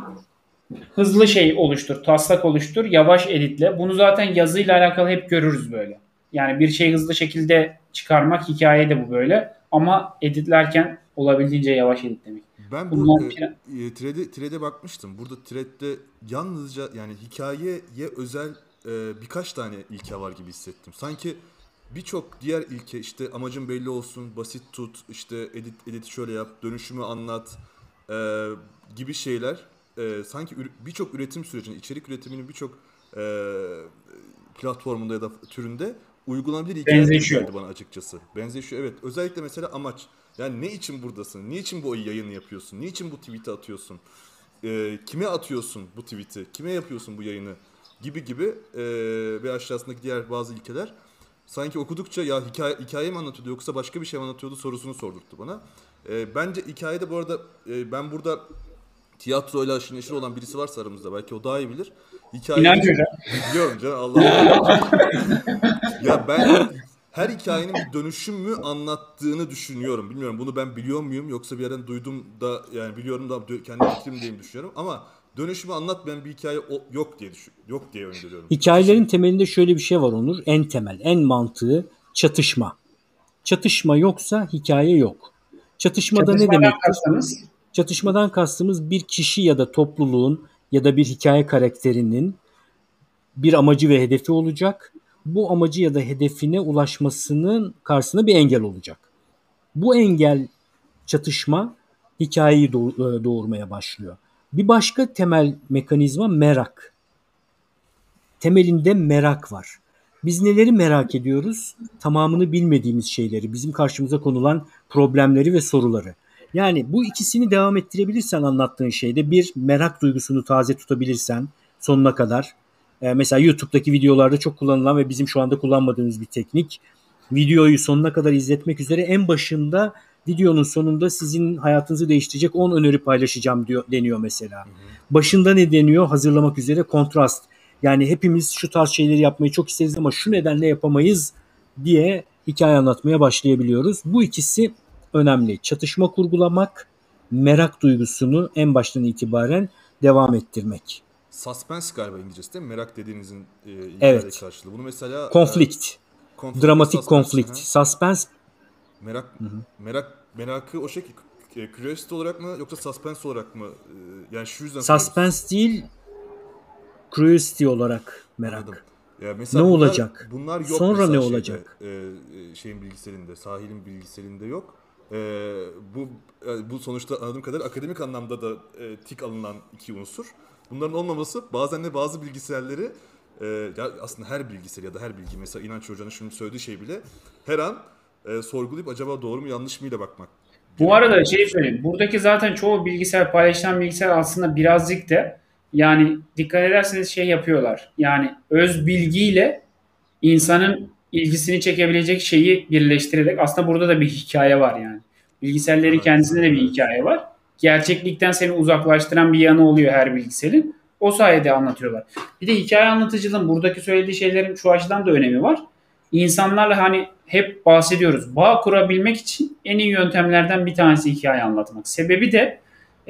Hızlı şey oluştur, taslak oluştur, yavaş editle. Bunu zaten yazıyla alakalı hep görürüz böyle. Yani bir şey hızlı şekilde çıkarmak hikaye de bu böyle. Ama editlerken olabildiğince yavaş editlemek. Ben bu e, e, thread'e, thread'e bakmıştım. Burada thread'de yalnızca yani hikayeye özel e, birkaç tane ilke var gibi hissettim. Sanki birçok diğer ilke işte amacın belli olsun, basit tut, işte edit edit şöyle yap, dönüşümü anlat e, gibi şeyler e, sanki birçok üretim sürecinde, içerik üretiminin birçok e, platformunda ya da türünde uygulanabilir hikaye geldi bana açıkçası. Benzeşiyor evet. Özellikle mesela amaç. Yani ne için buradasın? Niçin bu yayını yapıyorsun? Niçin bu tweet'i atıyorsun? E, kime atıyorsun bu tweet'i? Kime yapıyorsun bu yayını? Gibi gibi e, ve aşağısındaki diğer bazı ilkeler sanki okudukça ya hikaye, hikaye mi anlatıyordu yoksa başka bir şey mi anlatıyordu sorusunu sordurttu bana. E, bence hikayede bu arada e, ben burada tiyatroyla aşırı neşir olan birisi varsa aramızda belki o daha iyi bilir. Hikaye İnanç hocam. Biliyorum canım Allah Allah. (laughs) ya ben her hikayenin bir dönüşüm mü anlattığını düşünüyorum. Bilmiyorum bunu ben biliyor muyum yoksa bir yerden duydum da yani biliyorum da kendi fikrim diyeyim düşünüyorum ama dönüşümü anlatmayan bir hikaye yok diye düşün, yok diye öngörüyorum. Hikayelerin temelinde şöyle bir şey var Onur. En temel, en mantığı çatışma. Çatışma yoksa hikaye yok. Çatışmada ne demektir? Kastımız? Çatışmadan kastımız bir kişi ya da topluluğun ya da bir hikaye karakterinin bir amacı ve hedefi olacak. Bu amacı ya da hedefine ulaşmasının karşısında bir engel olacak. Bu engel çatışma hikayeyi e, doğurmaya başlıyor. Bir başka temel mekanizma merak. Temelinde merak var. Biz neleri merak ediyoruz? Tamamını bilmediğimiz şeyleri, bizim karşımıza konulan problemleri ve soruları. Yani bu ikisini devam ettirebilirsen anlattığın şeyde bir merak duygusunu taze tutabilirsen sonuna kadar. Ee, mesela YouTube'daki videolarda çok kullanılan ve bizim şu anda kullanmadığımız bir teknik. Videoyu sonuna kadar izletmek üzere en başında videonun sonunda sizin hayatınızı değiştirecek 10 öneri paylaşacağım diyor deniyor mesela. Hı hı. Başında ne deniyor? Hazırlamak üzere kontrast. Yani hepimiz şu tarz şeyleri yapmayı çok isteriz ama şu nedenle yapamayız diye hikaye anlatmaya başlayabiliyoruz. Bu ikisi önemli. Çatışma kurgulamak, merak duygusunu en baştan itibaren devam ettirmek. Suspense galiba İngilizcesi değil mi? Merak dediğinizin e, evet. karşılığı. Bunu mesela konflikt. E, dramatik konflikt. Suspense merak hı hı. merak merakı o şekilde curiosity olarak mı yoksa suspense olarak mı? E, yani şu yüzden Suspense değil curiosity olarak merak. Anladım. Ya mesela ne bunlar, olacak? Bunlar yok Sonra ne olacak? e, e, şeyin bilgisayarında, sahilin bilgisayarında yok. E, bu e, bu sonuçta anladığım kadarıyla akademik anlamda da e, tik alınan iki unsur. Bunların olmaması bazen de bazı bilgisayarları e, ya aslında her bilgisayar ya da her bilgi mesela inanç hocanın şimdi söylediği şey bile her an e, sorgulayıp acaba doğru mu yanlış mı ile bakmak. Bu arada şey söyleyeyim. Buradaki zaten çoğu bilgisayar paylaşılan bilgisayar aslında birazcık da yani dikkat ederseniz şey yapıyorlar. Yani öz bilgiyle insanın ilgisini çekebilecek şeyi birleştirerek aslında burada da bir hikaye var yani. Bilgisayarların kendisinde de bir hikaye var. Gerçeklikten seni uzaklaştıran bir yanı oluyor her bilgisayarın. O sayede anlatıyorlar. Bir de hikaye anlatıcılığın buradaki söylediği şeylerin şu açıdan da önemi var. İnsanlarla hani hep bahsediyoruz. Bağ kurabilmek için en iyi yöntemlerden bir tanesi hikaye anlatmak. Sebebi de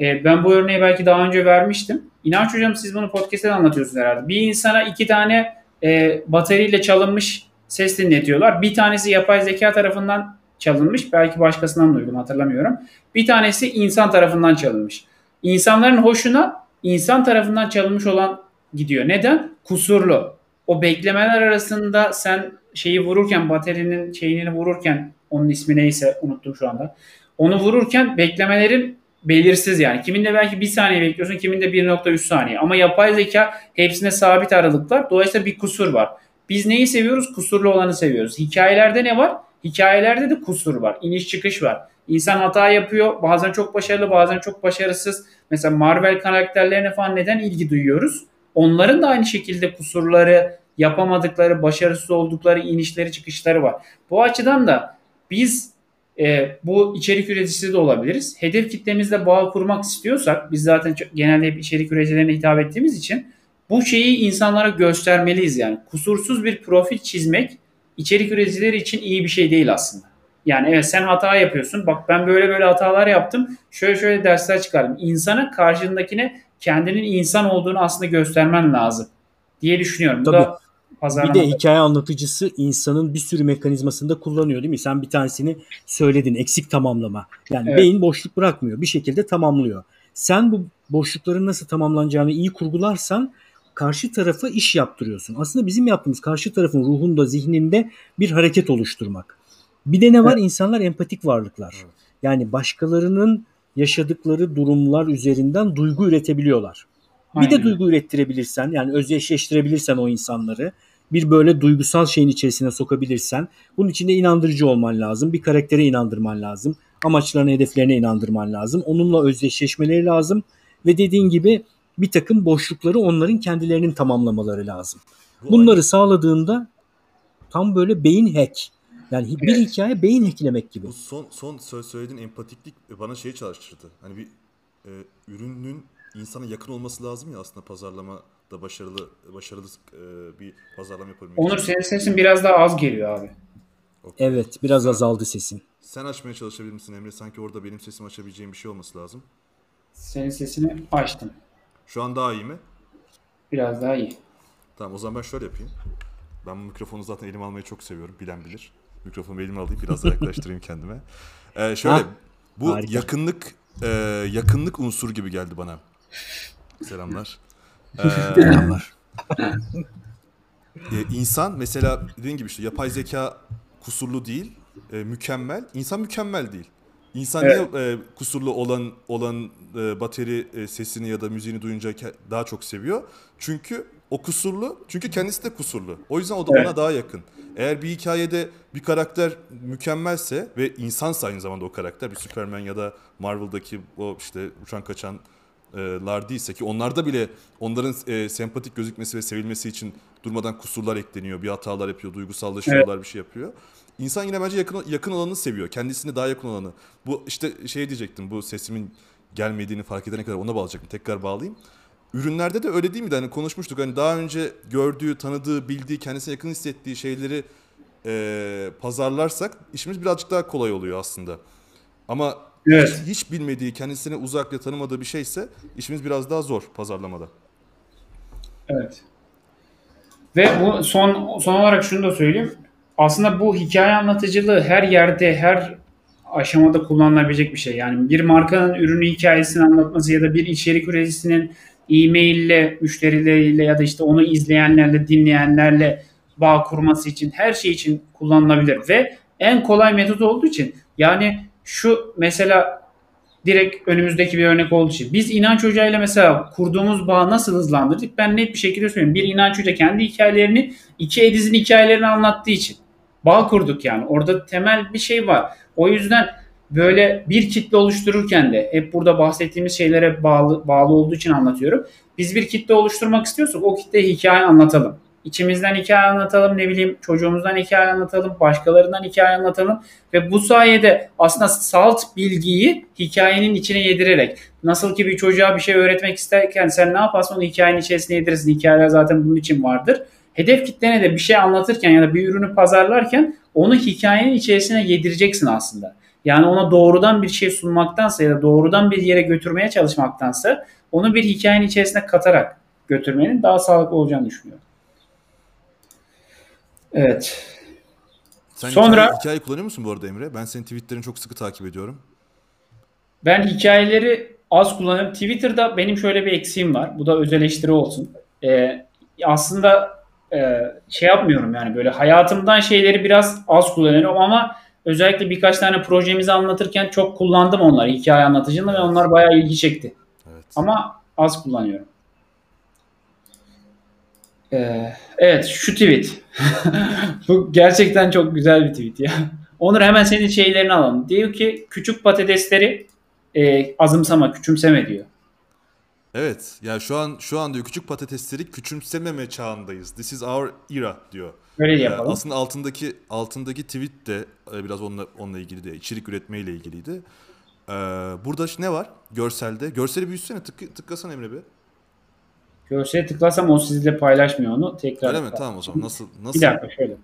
e, ben bu örneği belki daha önce vermiştim. İnanç hocam siz bunu podcast'te anlatıyorsunuz herhalde. Bir insana iki tane e, bataryayla çalınmış ses dinletiyorlar. Bir tanesi yapay zeka tarafından çalınmış. Belki başkasından duydum hatırlamıyorum. Bir tanesi insan tarafından çalınmış. İnsanların hoşuna insan tarafından çalınmış olan gidiyor. Neden? Kusurlu. O beklemeler arasında sen şeyi vururken baterinin şeyini vururken onun ismi neyse unuttum şu anda. Onu vururken beklemelerin belirsiz yani. Kiminde belki bir saniye bekliyorsun, kiminde 1.3 saniye. Ama yapay zeka hepsine sabit aralıklar. Dolayısıyla bir kusur var. Biz neyi seviyoruz? Kusurlu olanı seviyoruz. Hikayelerde ne var? Hikayelerde de kusur var. İniş çıkış var. İnsan hata yapıyor. Bazen çok başarılı, bazen çok başarısız. Mesela Marvel karakterlerine falan neden ilgi duyuyoruz? Onların da aynı şekilde kusurları, yapamadıkları, başarısız oldukları inişleri, çıkışları var. Bu açıdan da biz e, bu içerik üreticisi de olabiliriz. Hedef kitlemizle bağ kurmak istiyorsak biz zaten çok, genelde hep içerik üreticilerine hitap ettiğimiz için bu şeyi insanlara göstermeliyiz yani. Kusursuz bir profil çizmek içerik üreticileri için iyi bir şey değil aslında. Yani evet sen hata yapıyorsun. Bak ben böyle böyle hatalar yaptım. Şöyle şöyle dersler çıkardım. İnsana karşındakine kendinin insan olduğunu aslında göstermen lazım diye düşünüyorum. Tabii. Bu da bir de hikaye anlatıcısı insanın bir sürü mekanizmasında kullanıyor değil mi? Sen bir tanesini söyledin eksik tamamlama. Yani evet. beyin boşluk bırakmıyor bir şekilde tamamlıyor. Sen bu boşlukların nasıl tamamlanacağını iyi kurgularsan karşı tarafa iş yaptırıyorsun. Aslında bizim yaptığımız karşı tarafın ruhunda, zihninde bir hareket oluşturmak. Bir de ne var? Evet. İnsanlar empatik varlıklar. Evet. Yani başkalarının yaşadıkları durumlar üzerinden duygu üretebiliyorlar. Aynen. Bir de duygu ürettirebilirsen yani özdeşleştirebilirsen o insanları bir böyle duygusal şeyin içerisine sokabilirsen bunun içinde inandırıcı olman lazım. Bir karaktere inandırman lazım. Amaçlarına, hedeflerine inandırman lazım. Onunla özdeşleşmeleri lazım. Ve dediğin gibi bir takım boşlukları onların kendilerinin tamamlamaları lazım. Bunları sağladığında tam böyle beyin hack. Yani bir evet. hikaye beyin hacklemek gibi. Bu son son söylediğin empatiklik bana şeyi çalıştırdı. Hani bir e, ürünün insana yakın olması lazım ya aslında pazarlama da başarılı başarılı e, bir pazarlama yapabilmek Onur senin sesin biraz daha az geliyor abi. Okay. Evet biraz azaldı sesin. Sen açmaya çalışabilir misin Emre? Sanki orada benim sesimi açabileceğim bir şey olması lazım. Senin sesini açtım. Şu an daha iyi mi? Biraz daha iyi. Tamam o zaman ben şöyle yapayım. Ben bu mikrofonu zaten elime almayı çok seviyorum. Bilen bilir. Mikrofonu elime alayım biraz da yaklaştırayım (laughs) kendime. Ee, şöyle ha, bu harika. yakınlık e, yakınlık unsur gibi geldi bana. Selamlar. Ee, Selamlar. e, insan mesela dediğin gibi işte yapay zeka kusurlu değil. e, mükemmel. İnsan mükemmel değil. İnsan Evet. niye e, kusurlu olan olan e, bateri e, sesini ya da müziğini duyunca daha çok seviyor? Çünkü o kusurlu. Çünkü kendisi de kusurlu. O yüzden o da Evet. ona daha yakın. Eğer bir hikayede bir karakter mükemmelse ve insansa aynı zamanda o karakter bir Superman ya da Marvel'daki o işte uçan kaçan e, lar değilse ki onlarda bile onların e, sempatik gözükmesi ve sevilmesi için durmadan kusurlar ekleniyor. Bir hatalar yapıyor, duygusallaşıyorlar, bir şey yapıyor. İnsan yine bence yakın yakın olanı seviyor. Kendisine daha yakın olanı. Bu işte şey diyecektim. Bu sesimin gelmediğini fark edene kadar ona bağlayacaktım. Tekrar bağlayayım. Ürünlerde de öyle değil miydi? Hani konuşmuştuk. Hani daha önce gördüğü, tanıdığı, bildiği, kendisine yakın hissettiği şeyleri e, pazarlarsak işimiz birazcık daha kolay oluyor aslında. Ama Evet. hiç, hiç bilmediği, kendisine uzak ve tanımadığı bir şeyse işimiz biraz daha zor pazarlamada. Evet. Ve bu son son olarak şunu da söyleyeyim. Aslında bu hikaye anlatıcılığı her yerde, her aşamada kullanılabilecek bir şey. Yani bir markanın ürünü hikayesini anlatması ya da bir içerik üreticisinin e-maille, müşterileriyle ya da işte onu izleyenlerle, dinleyenlerle bağ kurması için her şey için kullanılabilir ve en kolay metot olduğu için yani şu mesela direkt önümüzdeki bir örnek olduğu için. Biz inanç hocayla mesela kurduğumuz bağı nasıl hızlandırdık? Ben net bir şekilde söyleyeyim. Bir inanç hoca kendi hikayelerini iki Ediz'in hikayelerini anlattığı için bağ kurduk yani. Orada temel bir şey var. O yüzden böyle bir kitle oluştururken de hep burada bahsettiğimiz şeylere bağlı, bağlı olduğu için anlatıyorum. Biz bir kitle oluşturmak istiyorsak o kitleye hikaye anlatalım. İçimizden hikaye anlatalım, ne bileyim çocuğumuzdan hikaye anlatalım, başkalarından hikaye anlatalım ve bu sayede aslında salt bilgiyi hikayenin içine yedirerek nasıl ki bir çocuğa bir şey öğretmek isterken sen ne yaparsın onu hikayenin içerisine yedirirsin. Hikayeler zaten bunun için vardır. Hedef kitlene de bir şey anlatırken ya da bir ürünü pazarlarken onu hikayenin içerisine yedireceksin aslında. Yani ona doğrudan bir şey sunmaktansa ya da doğrudan bir yere götürmeye çalışmaktansa onu bir hikayenin içerisine katarak götürmenin daha sağlıklı olacağını düşünüyorum. Evet. Sen Sonra- hikaye, hikaye kullanıyor musun bu arada Emre? Ben senin tweetlerini çok sıkı takip ediyorum. Ben hikayeleri az kullanıyorum. Twitter'da benim şöyle bir eksiğim var. Bu da öz eleştiri olsun. Ee, aslında e, şey yapmıyorum yani böyle hayatımdan şeyleri biraz az kullanıyorum ama özellikle birkaç tane projemizi anlatırken çok kullandım onları hikaye anlatıcını ve onlar bayağı ilgi çekti. Evet. Ama az kullanıyorum. Ee, evet şu tweet. (laughs) Bu gerçekten çok güzel bir tweet ya. Onur hemen senin şeylerini alalım. Diyor ki küçük patatesleri e, azımsama, küçümseme diyor. Evet. Ya şu an şu an diyor küçük patatesleri küçümsememe çağındayız. This is our era diyor. Öyle Ee, yapalım. aslında altındaki altındaki tweet de e, biraz onunla onunla ilgili de içerik üretmeyle ilgiliydi. Ee, burada ne var? Görselde. Görseli büyütsene tık, tıklasana Emre bir. Görsele tıklasam o sizinle paylaşmıyor onu. Tekrar. Öyle mi? Tamam o zaman. Nasıl nasıl? Bir dakika şöyle.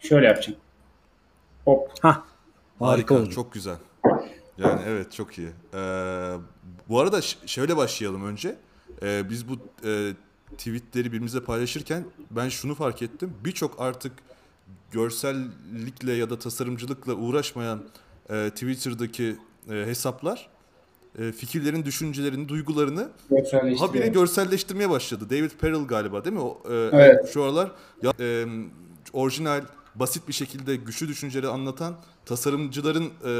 Şöyle yapacağım. Hop. Hah. Harika Harika. oldu. Çok güzel. Yani evet çok iyi. Ee, bu arada şöyle başlayalım önce. Ee, biz bu e, tweetleri birbirimizle paylaşırken ben şunu fark ettim. Birçok artık görsellikle ya da tasarımcılıkla uğraşmayan e, Twitter'daki e, hesaplar e, fikirlerin, düşüncelerini, duygularını habire görselleştirmeye başladı. David Perel galiba değil mi? O, e, Evet. Şu aralar ya, e, orijinal, basit bir şekilde güçlü düşünceleri anlatan tasarımcıların e,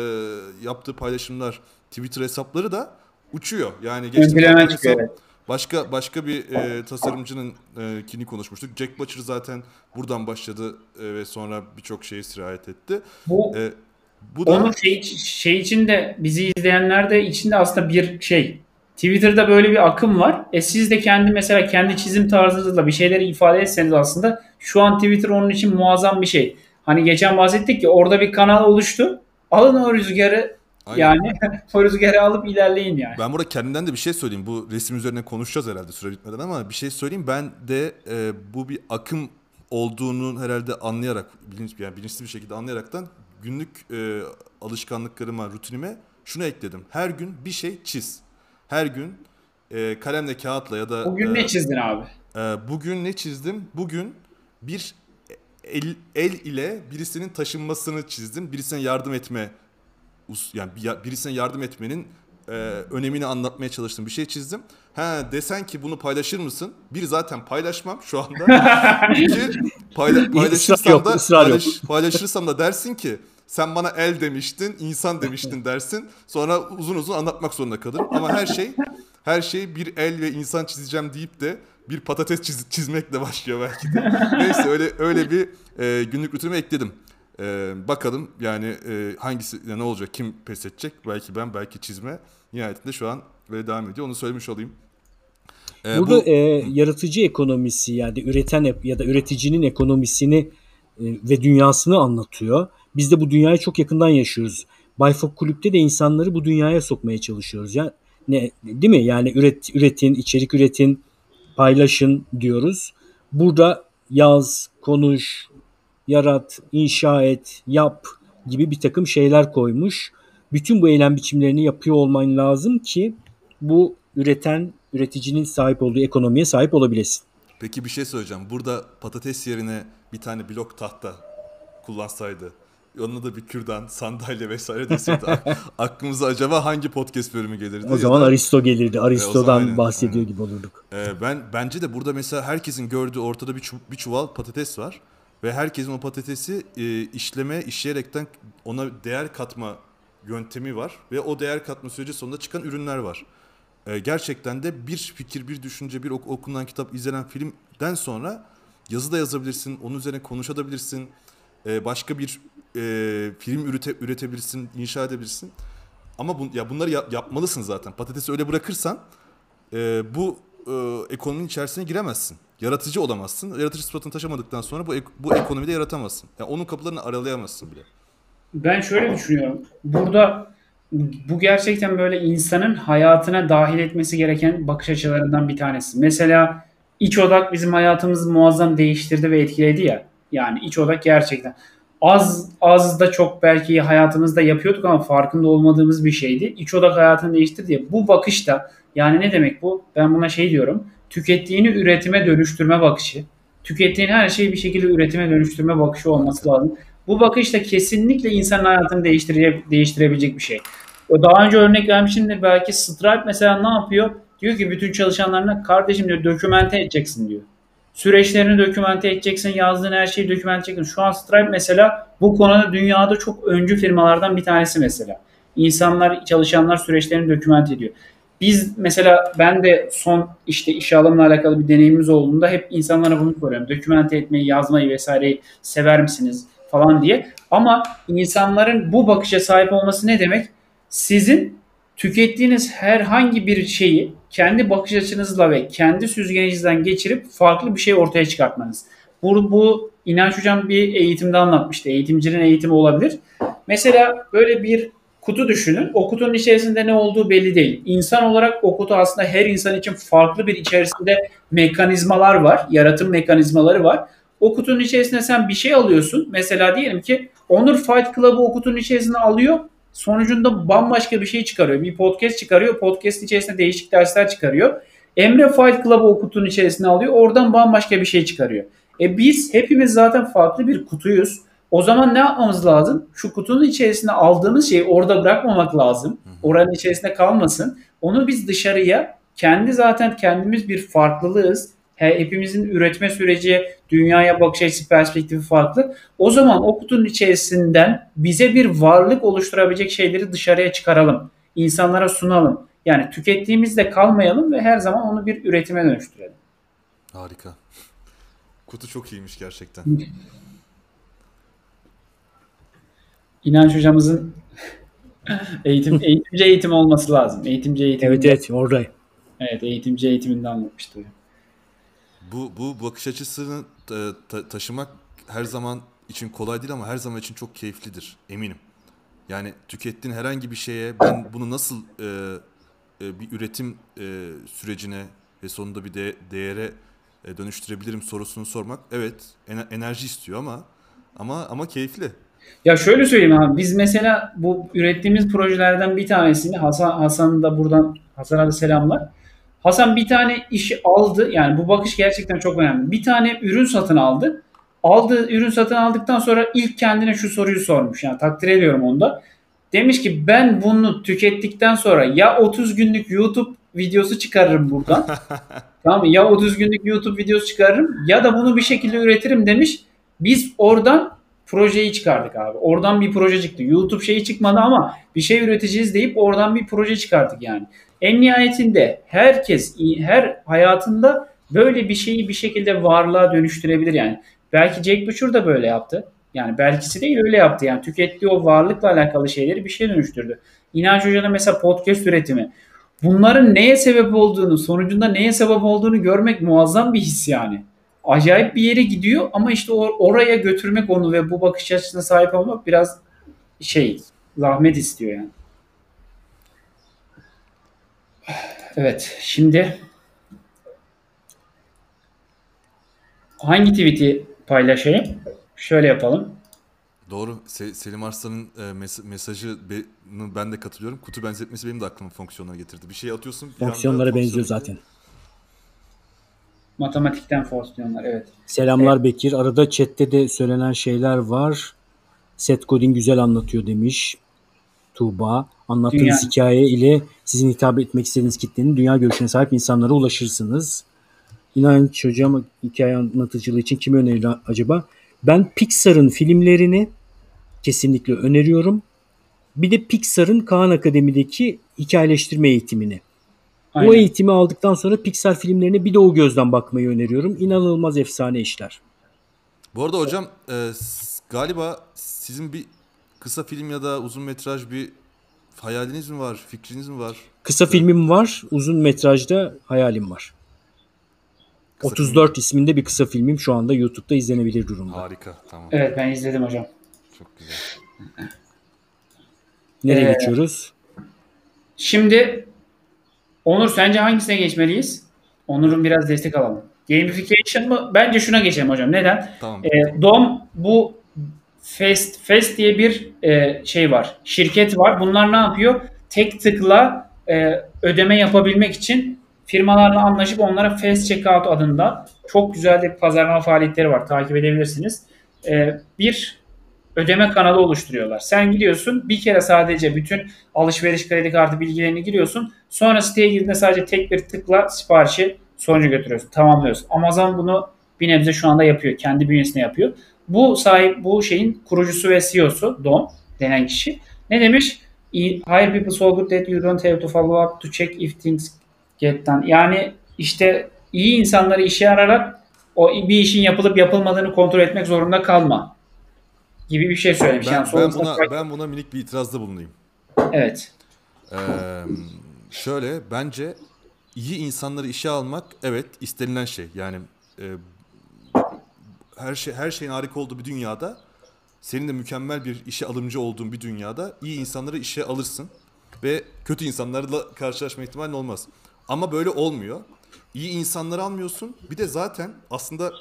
yaptığı paylaşımlar, Twitter hesapları da uçuyor. Yani geçtiğimiz evet. başka başka bir e, tasarımcının e, kini konuşmuştuk. Jack Butcher zaten buradan başladı e, ve sonra birçok şeye sirayet etti. Bu E, bu da Onun şey, şey için de bizi izleyenler de içinde aslında bir şey. Twitter'da böyle bir akım var. E siz de kendi mesela kendi çizim tarzınızla bir şeyleri ifade etseniz aslında şu an Twitter onun için muazzam bir şey. Hani geçen bahsettik ki orada bir kanal oluştu. Alın o rüzgarı Aynen. yani (laughs) o rüzgarı alıp ilerleyin yani. Ben burada kendimden de bir şey söyleyeyim. Bu resim üzerine konuşacağız herhalde süre bitmeden ama bir şey söyleyeyim. Ben de e, bu bir akım olduğunu herhalde anlayarak, bilinç, yani bilinçli bir şekilde anlayaraktan günlük e, alışkanlıklarıma, rutinime şunu ekledim. Her gün bir şey çiz. Her gün e, kalemle, kağıtla ya da... Bugün e, ne çizdin abi? ee, bugün ne çizdim? Bugün bir el, el ile birisinin taşınmasını çizdim. Birisine yardım etme yani bir- ya- birisine yardım etmenin e, önemini anlatmaya çalıştım. Bir şey çizdim. Ha desen ki bunu paylaşır mısın? Bir zaten paylaşmam şu anda. (laughs) İki payla- paylaşırsam yok, da paylaş- paylaşırsam da dersin ki sen bana el demiştin, insan demiştin dersin. Sonra uzun uzun anlatmak zorunda kalırım. Ama her şey her şey bir el ve insan çizeceğim deyip de bir patates çiz, çizmekle başlıyor belki de. (laughs) Neyse öyle öyle bir e, günlük rutinime ekledim. E, bakalım yani e, hangisi ne olacak, kim pes edecek? Belki ben, belki çizme. Nihayetinde şu an böyle devam ediyor. Onu söylemiş olayım. E, Burada bu... e, yaratıcı ekonomisi yani üreten ya da üreticinin ekonomisini e, ve dünyasını anlatıyor. Biz de bu dünyayı çok yakından yaşıyoruz. Bayfok Kulüp'te de insanları bu dünyaya sokmaya çalışıyoruz. Ya ne değil mi? Yani üret üretin, içerik üretin, paylaşın diyoruz. Burada yaz, konuş, yarat, inşa et, yap gibi bir takım şeyler koymuş. Bütün bu eylem biçimlerini yapıyor olman lazım ki bu üreten üreticinin sahip olduğu ekonomiye sahip olabilesin. Peki bir şey söyleyeceğim. Burada patates yerine bir tane blok tahta kullansaydı yanına da bir kürdan, sandalye vesaire deseydi (laughs) aklımıza acaba hangi podcast bölümü gelirdi? O zaman da, Aristo gelirdi. Aristo'dan e, bahsediyor aynen. gibi olurduk. E, ben bence de burada mesela herkesin gördüğü ortada bir, çu, bir çuval patates var ve herkesin o patatesi e, işleme, işleyerekten ona değer katma yöntemi var ve o değer katma süreci sonunda çıkan ürünler var. E, gerçekten de bir fikir, bir düşünce, bir ok- okunan kitap, izlenen filmden sonra yazı da yazabilirsin, onun üzerine konuşabilirsin. E, başka bir e, film ürete, üretebilirsin, inşa edebilirsin. Ama bu, ya bunları yap, yapmalısın zaten. Patatesi öyle bırakırsan e, bu e, ekonominin içerisine giremezsin. Yaratıcı olamazsın. Yaratıcı sıfatını taşımadıktan sonra bu bu ekonomide yaratamazsın. Yani onun kapılarını aralayamazsın bile. Ben şöyle düşünüyorum. Burada bu gerçekten böyle insanın hayatına dahil etmesi gereken bakış açılarından bir tanesi. Mesela iç odak bizim hayatımızı muazzam değiştirdi ve etkiledi ya. Yani iç odak gerçekten az az da çok belki hayatımızda yapıyorduk ama farkında olmadığımız bir şeydi. İç odak hayatını değiştirdi. Bu bakışta yani ne demek bu? Ben buna şey diyorum. Tükettiğini üretime dönüştürme bakışı. Tükettiğin her şeyi bir şekilde üretime dönüştürme bakışı olması lazım. Bu bakış da kesinlikle insanın hayatını değiştire, değiştirebilecek bir şey. Daha önce örnek vermişimdir belki Stripe mesela ne yapıyor? Diyor ki bütün çalışanlarına kardeşim diyor dokümente edeceksin diyor. Süreçlerini dokümente edeceksin, yazdığın her şeyi dokümente edeceksin. Şu an Stripe mesela bu konuda dünyada çok öncü firmalardan bir tanesi mesela. İnsanlar, çalışanlar süreçlerini dokümente ediyor. Biz mesela ben de son işte iş alımla alakalı bir deneyimimiz olduğunda hep insanlara bunu soruyorum. Dokümente etmeyi, yazmayı vesaireyi sever misiniz falan diye. Ama insanların bu bakışa sahip olması ne demek? Sizin tükettiğiniz herhangi bir şeyi kendi bakış açınızla ve kendi süzgecinizden geçirip farklı bir şey ortaya çıkartmanız. Bu, bu İnanç Hocam bir eğitimde anlatmıştı. Eğitimcinin eğitimi olabilir. Mesela böyle bir kutu düşünün. O kutunun içerisinde ne olduğu belli değil. İnsan olarak o kutu aslında her insan için farklı bir içerisinde mekanizmalar var. Yaratım mekanizmaları var. O kutunun içerisinde sen bir şey alıyorsun. Mesela diyelim ki Onur Fight Club'ı o kutunun içerisine alıyor. Sonucunda bambaşka bir şey çıkarıyor. Bir podcast çıkarıyor. Podcast içerisinde değişik dersler çıkarıyor. Emre Fight Club'ı o kutunun içerisine alıyor. Oradan bambaşka bir şey çıkarıyor. E biz hepimiz zaten farklı bir kutuyuz. O zaman ne yapmamız lazım? Şu kutunun içerisine aldığımız şeyi orada bırakmamak lazım. Oranın içerisinde kalmasın. Onu biz dışarıya kendi zaten kendimiz bir farklılığız hepimizin üretme süreci, dünyaya bakış açısı perspektifi farklı. O zaman o kutunun içerisinden bize bir varlık oluşturabilecek şeyleri dışarıya çıkaralım. İnsanlara sunalım. Yani tükettiğimizde kalmayalım ve her zaman onu bir üretime dönüştürelim. Harika. Kutu çok iyiymiş gerçekten. İnanç hocamızın (laughs) eğitim eğitimci eğitim olması lazım. Eğitimci eğitim. Evet evet oradayım. Evet eğitimci eğitiminde anlatmıştı bu bu bakış açısını ta, taşımak her zaman için kolay değil ama her zaman için çok keyiflidir eminim. Yani tükettiğin herhangi bir şeye ben bunu nasıl e, e, bir üretim e, sürecine ve sonunda bir de, değere e, dönüştürebilirim sorusunu sormak evet enerji istiyor ama ama ama keyifli. Ya şöyle söyleyeyim abi biz mesela bu ürettiğimiz projelerden bir tanesini Hasan Hasan da buradan Hasan'a da selamlar. Hasan bir tane işi aldı. Yani bu bakış gerçekten çok önemli. Bir tane ürün satın aldı. Aldığı ürün satın aldıktan sonra ilk kendine şu soruyu sormuş. Yani takdir ediyorum onda. Demiş ki ben bunu tükettikten sonra ya 30 günlük YouTube videosu çıkarırım buradan. (laughs) tamam mı? Ya 30 günlük YouTube videosu çıkarırım ya da bunu bir şekilde üretirim demiş. Biz oradan projeyi çıkardık abi. Oradan bir proje çıktı. YouTube şeyi çıkmadı ama bir şey üreteceğiz deyip oradan bir proje çıkardık yani. En nihayetinde herkes her hayatında böyle bir şeyi bir şekilde varlığa dönüştürebilir yani. Belki Jack Butcher da böyle yaptı. Yani belkisi değil öyle yaptı. Yani tükettiği o varlıkla alakalı şeyleri bir şeye dönüştürdü. İnanç Hoca'da mesela podcast üretimi. Bunların neye sebep olduğunu, sonucunda neye sebep olduğunu görmek muazzam bir his yani. Acayip bir yere gidiyor ama işte or- oraya götürmek onu ve bu bakış açısına sahip olmak biraz şey, zahmet istiyor yani. Evet, şimdi hangi tweet'i paylaşayım? Şöyle yapalım. Doğru. Se- Selim Arslan'ın e, mes- be- ben de katılıyorum. Kutu benzetmesi benim de aklıma fonksiyonlara getirdi. Bir şey atıyorsun. bir anda Fonksiyonlara benziyor fonksiyon- zaten. Matematikten fonksiyonlar evet. Selamlar Bekir. Arada chatte de söylenen şeyler var. Seth Godin güzel anlatıyor demiş. Tuğba. Anlattığınız Dünya- hikaye ile sizin hitap etmek istediğiniz kitlenin dünya görüşüne sahip insanlara ulaşırsınız. İnanç hocam hikaye anlatıcılığı için kimi önerir acaba? Ben Pixar'ın filmlerini kesinlikle öneriyorum. Bir de Pixar'ın Kaan Akademi'deki hikayeleştirme eğitimini. Aynen. O eğitimi aldıktan sonra Pixar filmlerine bir de o gözden bakmayı öneriyorum. İnanılmaz efsane işler. Bu arada hocam e, galiba sizin bir kısa film ya da uzun metraj bir hayaliniz mi var, fikriniz mi var? Kısa filmim var, uzun metrajda hayalim var. Kısa 34 isminde bir kısa filmim şu anda YouTube'da izlenebilir durumda. Harika, tamam. Evet ben izledim hocam. Çok güzel. Nereye Ee, geçiyoruz? Şimdi Onur sence hangisine geçmeliyiz? Onur'un biraz destek alalım. Gamification mı? Bence şuna geçelim hocam. Neden? Tamam. E, DOM bu Fest, Fest diye bir e, şey var. Şirket var. Bunlar ne yapıyor? Tek tıkla e, ödeme yapabilmek için firmalarla anlaşıp onlara Fast Checkout adında çok güzel bir pazarlama faaliyetleri var. Takip edebilirsiniz. E, bir ödeme kanalı oluşturuyorlar. Sen gidiyorsun bir kere sadece bütün alışveriş kredi kartı bilgilerini giriyorsun. Sonra siteye girdiğinde sadece tek bir tıkla siparişi sonucu götürüyorsun. Tamamlıyorsun. Amazon bunu bir nebze şu anda yapıyor. Kendi bünyesinde yapıyor. Bu sahip bu şeyin kurucusu ve CEO'su Don denen kişi ne demiş? Hire people so good that you don't have to follow up to check if things get done. Yani işte iyi insanları işe ararak o bir işin yapılıp yapılmadığını kontrol etmek zorunda kalma gibi bir şey söylemiş. Ben, yani ben buna fark- ben buna minik bir itirazda bulunayım. Evet. Ee, şöyle bence iyi insanları işe almak evet istenilen şey. Yani e, her şey her şeyin harika olduğu bir dünyada senin de mükemmel bir işe alımcı olduğun bir dünyada iyi insanları işe alırsın ve kötü insanlarla karşılaşma ihtimalin olmaz. Ama böyle olmuyor. İyi insanları almıyorsun. Bir de zaten aslında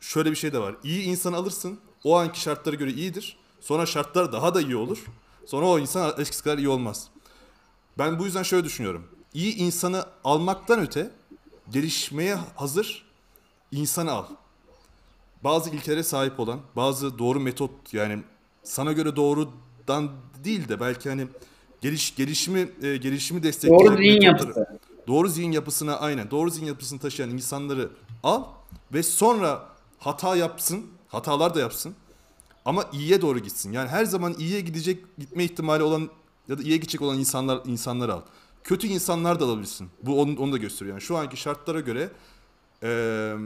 şöyle bir şey de var. İyi insan alırsın. O anki şartlara göre iyidir. Sonra şartlar daha da iyi olur. Sonra o insan eskisi kadar iyi olmaz. Ben bu yüzden şöyle düşünüyorum. İyi insanı almaktan öte gelişmeye hazır insanı al. Bazı ilkelere sahip olan, bazı doğru metot yani sana göre doğrudan değil de belki hani geliş gelişimi e, gelişimi destekleyecek Doğru zihin yapısı. Doğru zihin yapısına aynen doğru zihin yapısını taşıyan insanları al ve sonra hata yapsın, hatalar da yapsın. Ama iyiye doğru gitsin. Yani her zaman iyiye gidecek gitme ihtimali olan ya da iyiye gidecek olan insanlar insanları al. Kötü insanlar da alabilirsin. Bu onu, onu da gösteriyor. Yani şu anki şartlara göre eee,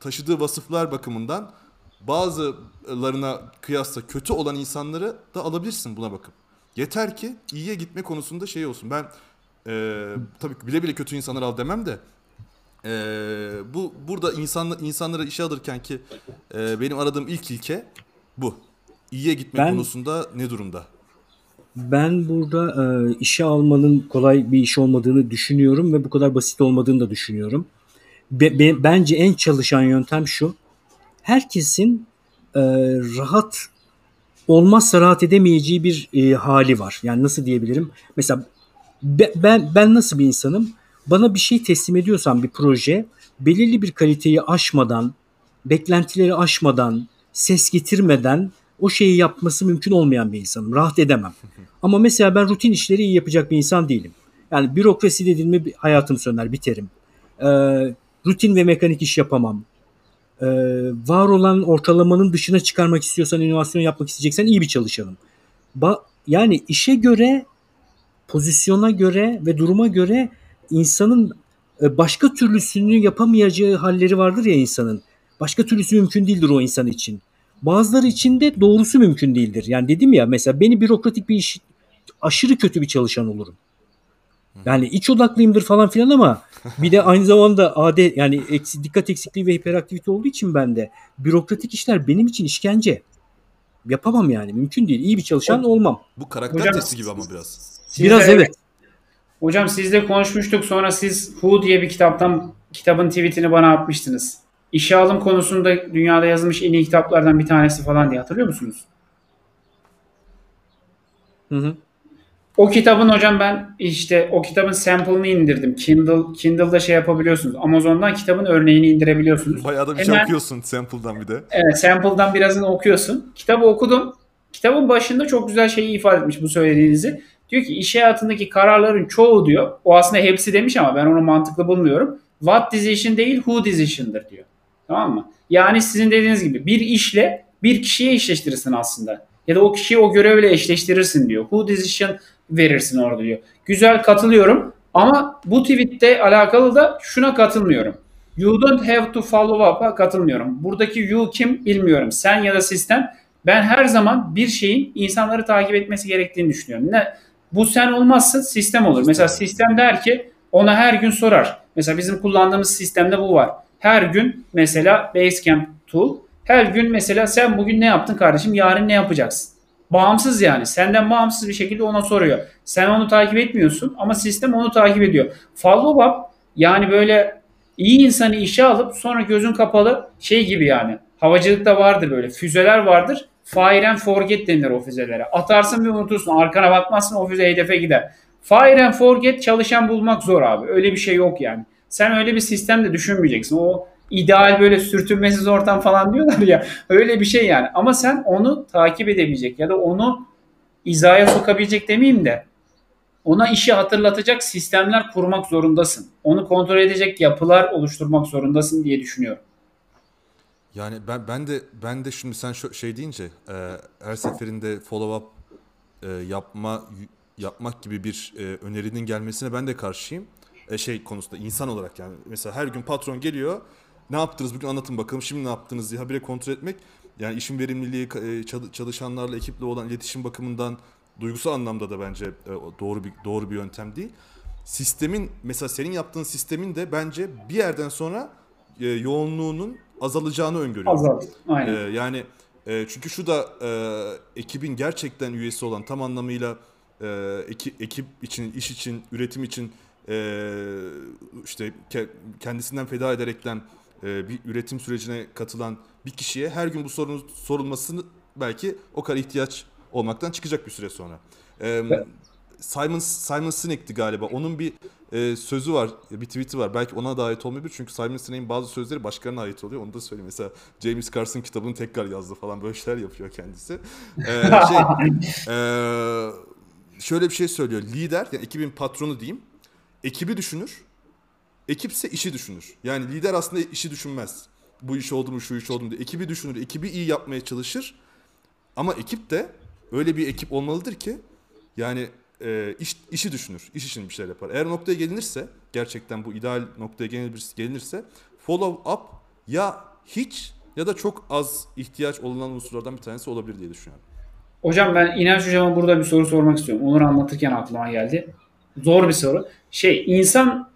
taşıdığı vasıflar bakımından bazılarına kıyasla kötü olan insanları da alabilirsin buna bakıp. Yeter ki iyiye gitme konusunda şey olsun. Ben eee tabii ki bile bile kötü insanları al demem de eee, bu burada insanla, insanlara işe alırken ki eee, benim aradığım ilk ilke bu. İyiye gitme Ben- konusunda ne durumda? Ben burada e, işe almanın kolay bir iş olmadığını düşünüyorum ve bu kadar basit olmadığını da düşünüyorum. Be- be- bence en çalışan yöntem şu. Herkesin e, rahat olmazsa rahat edemeyeceği bir e, hali var. Yani nasıl diyebilirim? Mesela be- ben ben nasıl bir insanım? Bana bir şey teslim ediyorsan bir proje belirli bir kaliteyi aşmadan, beklentileri aşmadan, ses getirmeden o şeyi yapması mümkün olmayan bir insanım. Rahat edemem. Ama mesela ben rutin işleri iyi yapacak bir insan değilim. Yani bürokrasi dediğim mi hayatım söner, biterim. Ee, rutin ve mekanik iş yapamam. e, var olan ortalamanın dışına çıkarmak istiyorsan, inovasyon yapmak isteyeceksen iyi bir çalışanım. Ba yani işe göre, pozisyona göre ve duruma göre insanın e, başka türlüsünü yapamayacağı halleri vardır ya insanın. Başka türlüsü mümkün değildir o insan için. Bazıları için de doğrusu mümkün değildir. Yani dedim ya mesela beni bürokratik bir iş aşırı kötü bir çalışan olurum. Yani iç odaklıyımdır falan filan ama bir de aynı zamanda AD yani eksi, dikkat eksikliği ve hiperaktivite olduğu için bende bürokratik işler benim için işkence. Yapamam yani mümkün değil. İyi bir çalışan olmam. Bu karakter Hocam, testi gibi ama biraz. Biraz evet. Hocam sizle konuşmuştuk sonra siz Who diye bir kitaptan kitabın tweetini bana atmıştınız. İşe alım konusunda dünyada yazılmış en iyi kitaplardan bir tanesi falan diye hatırlıyor musunuz? Hı hı. O kitabın hocam ben işte o kitabın sample'ını indirdim. Kindle Kindle'da şey yapabiliyorsunuz. Amazon'dan kitabın örneğini indirebiliyorsunuz. Bayağı da bir şey Hemen, şey okuyorsun sample'dan bir de. Evet sample'dan birazını okuyorsun. Kitabı okudum. Kitabın başında çok güzel şeyi ifade etmiş bu söylediğinizi. Diyor ki iş hayatındaki kararların çoğu diyor. O aslında hepsi demiş ama ben onu mantıklı bulmuyorum. What decision değil who decision'dır diyor. Tamam mı? Yani sizin dediğiniz gibi bir işle bir kişiye eşleştirirsin aslında. Ya da o kişiyi o görevle eşleştirirsin diyor. Who decision verirsin orada diyor. Güzel katılıyorum ama bu tweette alakalı da şuna katılmıyorum. You don't have to follow up'a katılmıyorum. Buradaki you kim bilmiyorum. Sen ya da sistem. Ben her zaman bir şeyin insanları takip etmesi gerektiğini düşünüyorum. Ne? Bu sen olmazsa sistem olur. Mesela sistem der ki ona her gün sorar. Mesela bizim kullandığımız sistemde bu var. Her gün mesela Basecamp tool. Her gün mesela sen bugün ne yaptın kardeşim? Yarın ne yapacaksın? Bağımsız yani. Senden bağımsız bir şekilde ona soruyor. Sen onu takip etmiyorsun ama sistem onu takip ediyor. Follow up yani böyle iyi insanı işe alıp sonra gözün kapalı şey gibi yani. Havacılıkta vardır böyle füzeler vardır. Fire and forget denir o füzelere. Atarsın ve unutursun. Arkana bakmazsın o füze hedefe gider. Fire and forget çalışan bulmak zor abi. Öyle bir şey yok yani. Sen öyle bir sistemde düşünmeyeceksin. O ideal böyle sürtünmesiz ortam falan diyorlar ya. Öyle bir şey yani. Ama sen onu takip edebilecek ya da onu izaya sokabilecek demeyeyim de ona işi hatırlatacak sistemler kurmak zorundasın. Onu kontrol edecek yapılar oluşturmak zorundasın diye düşünüyorum. Yani ben ben de ben de şimdi sen şu, şey deyince e, her seferinde follow up e, yapma yapmak gibi bir e, önerinin gelmesine ben de karşıyım. E, şey konusunda insan olarak yani mesela her gün patron geliyor ne yaptınız bugün anlatın bakalım şimdi ne yaptınız diye habire kontrol etmek yani işin verimliliği e, çalışanlarla ekiple olan iletişim bakımından duygusal anlamda da bence e, doğru bir doğru bir yöntem değil. Sistemin mesela senin yaptığın sistemin de bence bir yerden sonra e, yoğunluğunun azalacağını öngörüyorum. Azal. Aynen. Yani çünkü şu da ekibin gerçekten üyesi olan tam anlamıyla e, eki, ekip için, iş için, üretim için işte ke, kendisinden feda ederekten e, bir üretim sürecine katılan bir kişiye her gün bu sorun sorulmasını belki o kadar ihtiyaç olmaktan çıkacak bir süre sonra. E, Simon Simon Sinek'ti galiba. Onun bir e, sözü var, bir tweet'i var. Belki ona da ait olmayabilir çünkü Simon Sinek'in bazı sözleri başkalarına ait oluyor. Onu da söyleyeyim. Mesela James Carson kitabını tekrar yazdı falan böyle şeyler yapıyor kendisi. E, (laughs) şey, e, şöyle bir şey söylüyor. Lider, yani ekibin patronu diyeyim. Ekibi düşünür Ekipse işi düşünür. Yani lider aslında işi düşünmez. Bu iş oldu mu, şu iş oldu mu diye. Ekibi düşünür, ekibi iyi yapmaya çalışır. Ama ekip de öyle bir ekip olmalıdır ki yani e, iş, işi düşünür, iş için bir şeyler yapar. Eğer noktaya gelinirse, gerçekten bu ideal noktaya gelinirse follow up ya hiç ya da çok az ihtiyaç olunan unsurlardan bir tanesi olabilir diye düşünüyorum. Hocam ben İnanç Hocam'a burada bir soru sormak istiyorum. Onur anlatırken aklıma geldi. Zor bir soru. Şey insan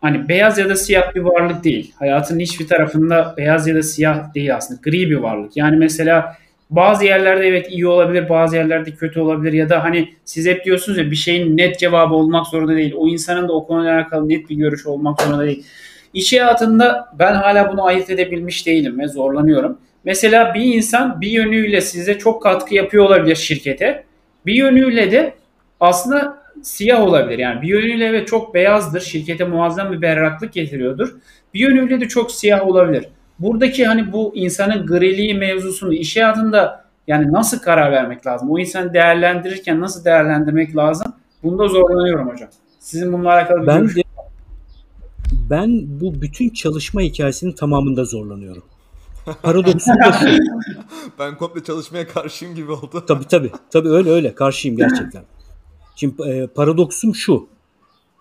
hani beyaz ya da siyah bir varlık değil. Hayatın hiçbir tarafında beyaz ya da siyah değil aslında. Gri bir varlık. Yani mesela bazı yerlerde evet iyi olabilir, bazı yerlerde kötü olabilir ya da hani siz hep diyorsunuz ya bir şeyin net cevabı olmak zorunda değil. O insanın da o konuyla alakalı net bir görüşü olmak zorunda değil. İş hayatında ben hala bunu ayırt edebilmiş değilim ve zorlanıyorum. Mesela bir insan bir yönüyle size çok katkı yapıyor olabilir şirkete. Bir yönüyle de aslında siyah olabilir. Yani bir yönüyle evet çok beyazdır. Şirkete muazzam bir berraklık getiriyordur. Bir yönüyle de çok siyah olabilir. Buradaki hani bu insanın griliği mevzusunu iş hayatında yani nasıl karar vermek lazım? O insanı değerlendirirken nasıl değerlendirmek lazım? Bunda zorlanıyorum hocam. Sizin bununla alakalı bir ben de, ben bu bütün çalışma hikayesinin tamamında zorlanıyorum. Paradoksum da şu. (laughs) ben komple çalışmaya karşıyım gibi oldu. Tabii tabii. Tabii öyle öyle. Karşıyım gerçekten. Şimdi e, paradoksum şu.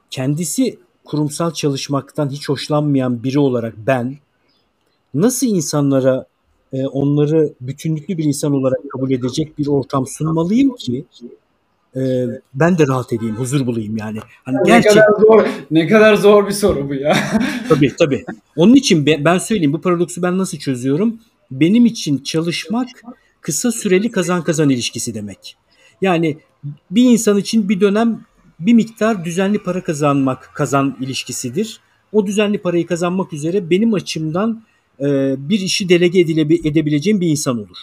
Kendisi kurumsal çalışmaktan hiç hoşlanmayan biri olarak ben nasıl insanlara e, onları bütünlüklü bir insan olarak kabul edecek bir ortam sunmalıyım ki e, ben de rahat edeyim, huzur bulayım yani. Hani ne gerçek kadar zor ne kadar zor bir soru bu ya. (laughs) tabii tabii. Onun için ben, ben söyleyeyim bu paradoksu ben nasıl çözüyorum? Benim için çalışmak kısa süreli kazan kazan ilişkisi demek. Yani bir insan için bir dönem bir miktar düzenli para kazanmak kazan ilişkisidir. O düzenli parayı kazanmak üzere benim açımdan e, bir işi delege edebileceğim bir insan olur.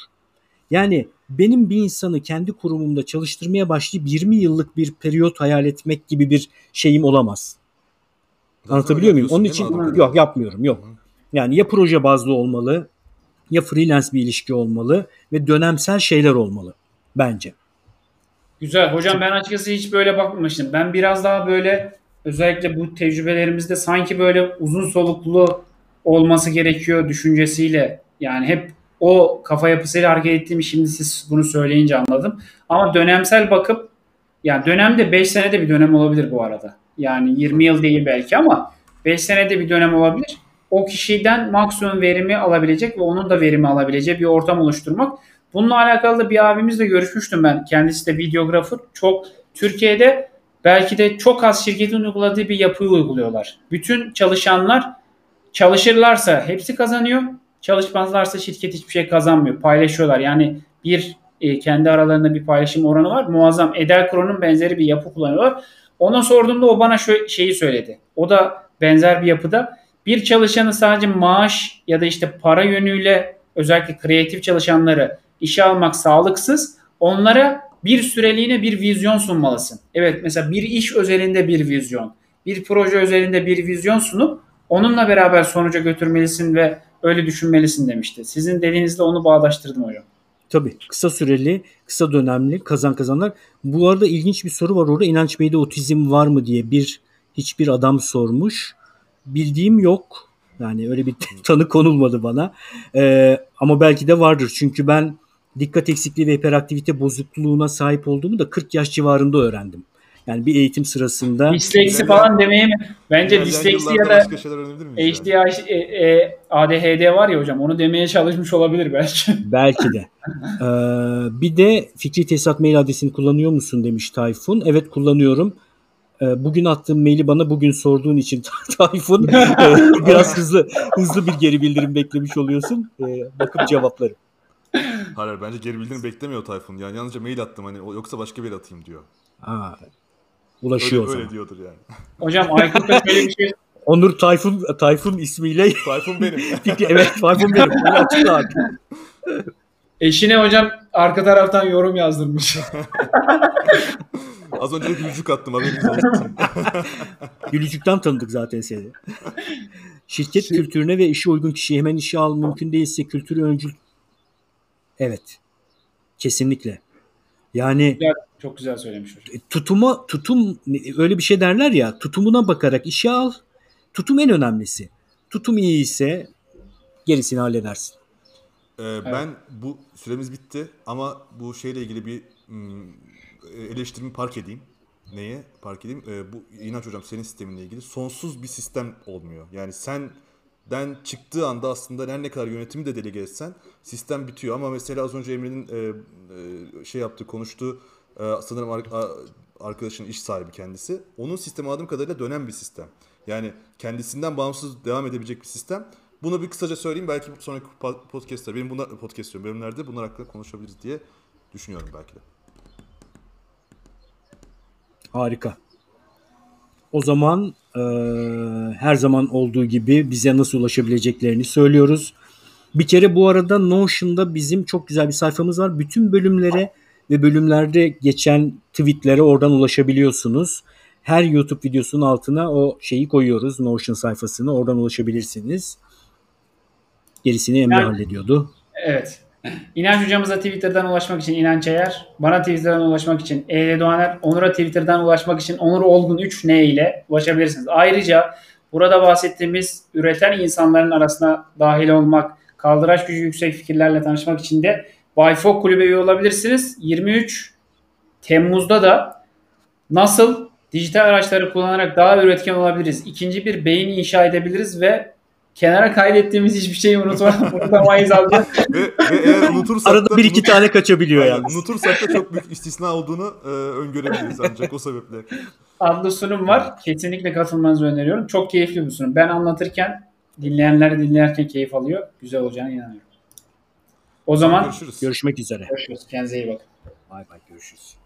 Yani benim bir insanı kendi kurumumda çalıştırmaya başlayıp 20 yıllık bir periyot hayal etmek gibi bir şeyim olamaz. Anlatabiliyor muyum? Onun için yok yapmıyorum yok. Yani ya proje bazlı olmalı ya freelance bir ilişki olmalı ve dönemsel şeyler olmalı bence. Güzel. Hocam ben açıkçası hiç böyle bakmamıştım. Ben biraz daha böyle özellikle bu tecrübelerimizde sanki böyle uzun soluklu olması gerekiyor düşüncesiyle yani hep o kafa yapısıyla hareket ettiğimi şimdi siz bunu söyleyince anladım. Ama dönemsel bakıp yani dönemde 5 senede bir dönem olabilir bu arada. Yani 20 yıl değil belki ama 5 senede bir dönem olabilir. O kişiden maksimum verimi alabilecek ve onun da verimi alabileceği bir ortam oluşturmak. Bununla alakalı da bir abimizle görüşmüştüm ben. Kendisi de videografer. Çok Türkiye'de belki de çok az şirketin uyguladığı bir yapıyı uyguluyorlar. Bütün çalışanlar çalışırlarsa hepsi kazanıyor. Çalışmazlarsa şirket hiçbir şey kazanmıyor. Paylaşıyorlar. Yani bir e, kendi aralarında bir paylaşım oranı var. Muazzam. Edelkron'un benzeri bir yapı kullanıyorlar. Ona sorduğumda o bana şu şeyi söyledi. O da benzer bir yapıda. Bir çalışanı sadece maaş ya da işte para yönüyle özellikle kreatif çalışanları işe almak sağlıksız. Onlara bir süreliğine bir vizyon sunmalısın. Evet mesela bir iş özelinde bir vizyon, bir proje özelinde bir vizyon sunup onunla beraber sonuca götürmelisin ve öyle düşünmelisin demişti. Sizin dediğinizde onu bağdaştırdım hocam. Tabii kısa süreli, kısa dönemli kazan kazanlar. Bu arada ilginç bir soru var orada. İnanç Bey'de otizm var mı diye bir hiçbir adam sormuş. Bildiğim yok. Yani öyle bir (laughs) tanı konulmadı bana. Ee, ama belki de vardır. Çünkü ben dikkat eksikliği ve hiperaktivite bozukluğuna sahip olduğumu da 40 yaş civarında öğrendim. Yani bir eğitim sırasında Disleksi falan demeye mi? Bence disleksi ya da yani? HDH, e, e, ADHD var ya hocam onu demeye çalışmış olabilir belki. (laughs) belki de. Ee, bir de Fikri Tesisat mail adresini kullanıyor musun demiş Tayfun. Evet kullanıyorum. Ee, bugün attığım maili bana bugün sorduğun için (laughs) Tayfun (laughs) e, biraz hızlı hızlı bir geri bildirim beklemiş oluyorsun. Ee, bakıp cevaplarım. Hayır hayır, bence geri bildirim beklemiyor Tayfun. Yani yalnızca mail attım hani o- yoksa başka bir atayım diyor. Aa, Öyle, ulaşıyor o öyle zaman. diyordur yani. Hocam Aykut'ta şöyle bir şey (laughs) Onur Tayfun Tayfun ismiyle Tayfun benim. (laughs) Evet Tayfun benim. Bunu açıkla abi. Eşine hocam arka taraftan yorum yazdırmış. Az önce gülücük attım haberiniz olsun. (laughs) Gülücükten tanıdık zaten seni. Şirket kültürüne ve işe uygun kişiyi hemen işe al mümkün değilse kültürü öncül. Evet. Kesinlikle. Yani Güzel, Çok güzel söylemiş hocam. tutuma tutum öyle bir şey derler ya tutumuna bakarak işe al. Tutum en önemlisi. Tutum iyi ise gerisini halledersin. Ee, ben bu süremiz bitti ama bu şeyle ilgili bir mm, eleştirimi park edeyim. Neye park edeyim? Ee, bu İnanç Hocam senin sisteminle ilgili sonsuz bir sistem olmuyor. Yani senden çıktığı anda aslında her ne kadar yönetimi de delege etsen sistem bitiyor. Ama mesela az önce Emre'nin e, e, şey yaptığı, konuştuğu e, sanırım ar- arkadaşın iş sahibi kendisi. Onun sistemi anladığım kadarıyla dönen bir sistem. Yani kendisinden bağımsız devam edebilecek bir sistem. Bunu bir kısaca söyleyeyim. Belki sonraki po- podcast'ta, benim bunlar podcast diyorum, bölümlerde bunlar hakkında konuşabiliriz diye düşünüyorum belki de. Harika. O zaman e, her zaman olduğu gibi bize nasıl ulaşabileceklerini söylüyoruz. Bir kere bu arada Notion'da bizim çok güzel bir sayfamız var. Bütün bölümlere ve bölümlerde geçen tweetlere oradan ulaşabiliyorsunuz. Her YouTube videosunun altına o şeyi koyuyoruz. Notion sayfasını. Oradan ulaşabilirsiniz. Gerisini Emre Yani- hallediyordu. Evet. (laughs) İnanç hocamıza Twitter'dan ulaşmak için İnanç Eyer, bana Twitter'dan ulaşmak için Eyle Doğaner, Onur'a Twitter'dan ulaşmak için Onur Olgun 3 N ile ulaşabilirsiniz. Ayrıca burada bahsettiğimiz üreten insanların arasına dahil olmak, kaldıraç gücü yüksek fikirlerle tanışmak için de Bayfok kulübe üye olabilirsiniz. 23 Temmuz'da da nasıl dijital araçları kullanarak daha üretken olabiliriz? İkinci bir beyin inşa edebiliriz ve kenara kaydettiğimiz hiçbir şeyi unutma, (laughs) unutamayız abi. ve, ve eğer unutursak Arada da bir iki tane kaçabiliyor yalnız. unutursak da çok büyük istisna olduğunu e, öngörebiliriz ancak o sebeple. adlı sunum var. Kesinlikle katılmanızı öneriyorum. Çok keyifli bir sunum. Ben anlatırken dinleyenler dinlerken keyif alıyor. Güzel olacağına inanıyorum. O zaman Görüşürüz. Görüşmek üzere. görüşürüz. Kendinize iyi bakın. Bay bay görüşürüz.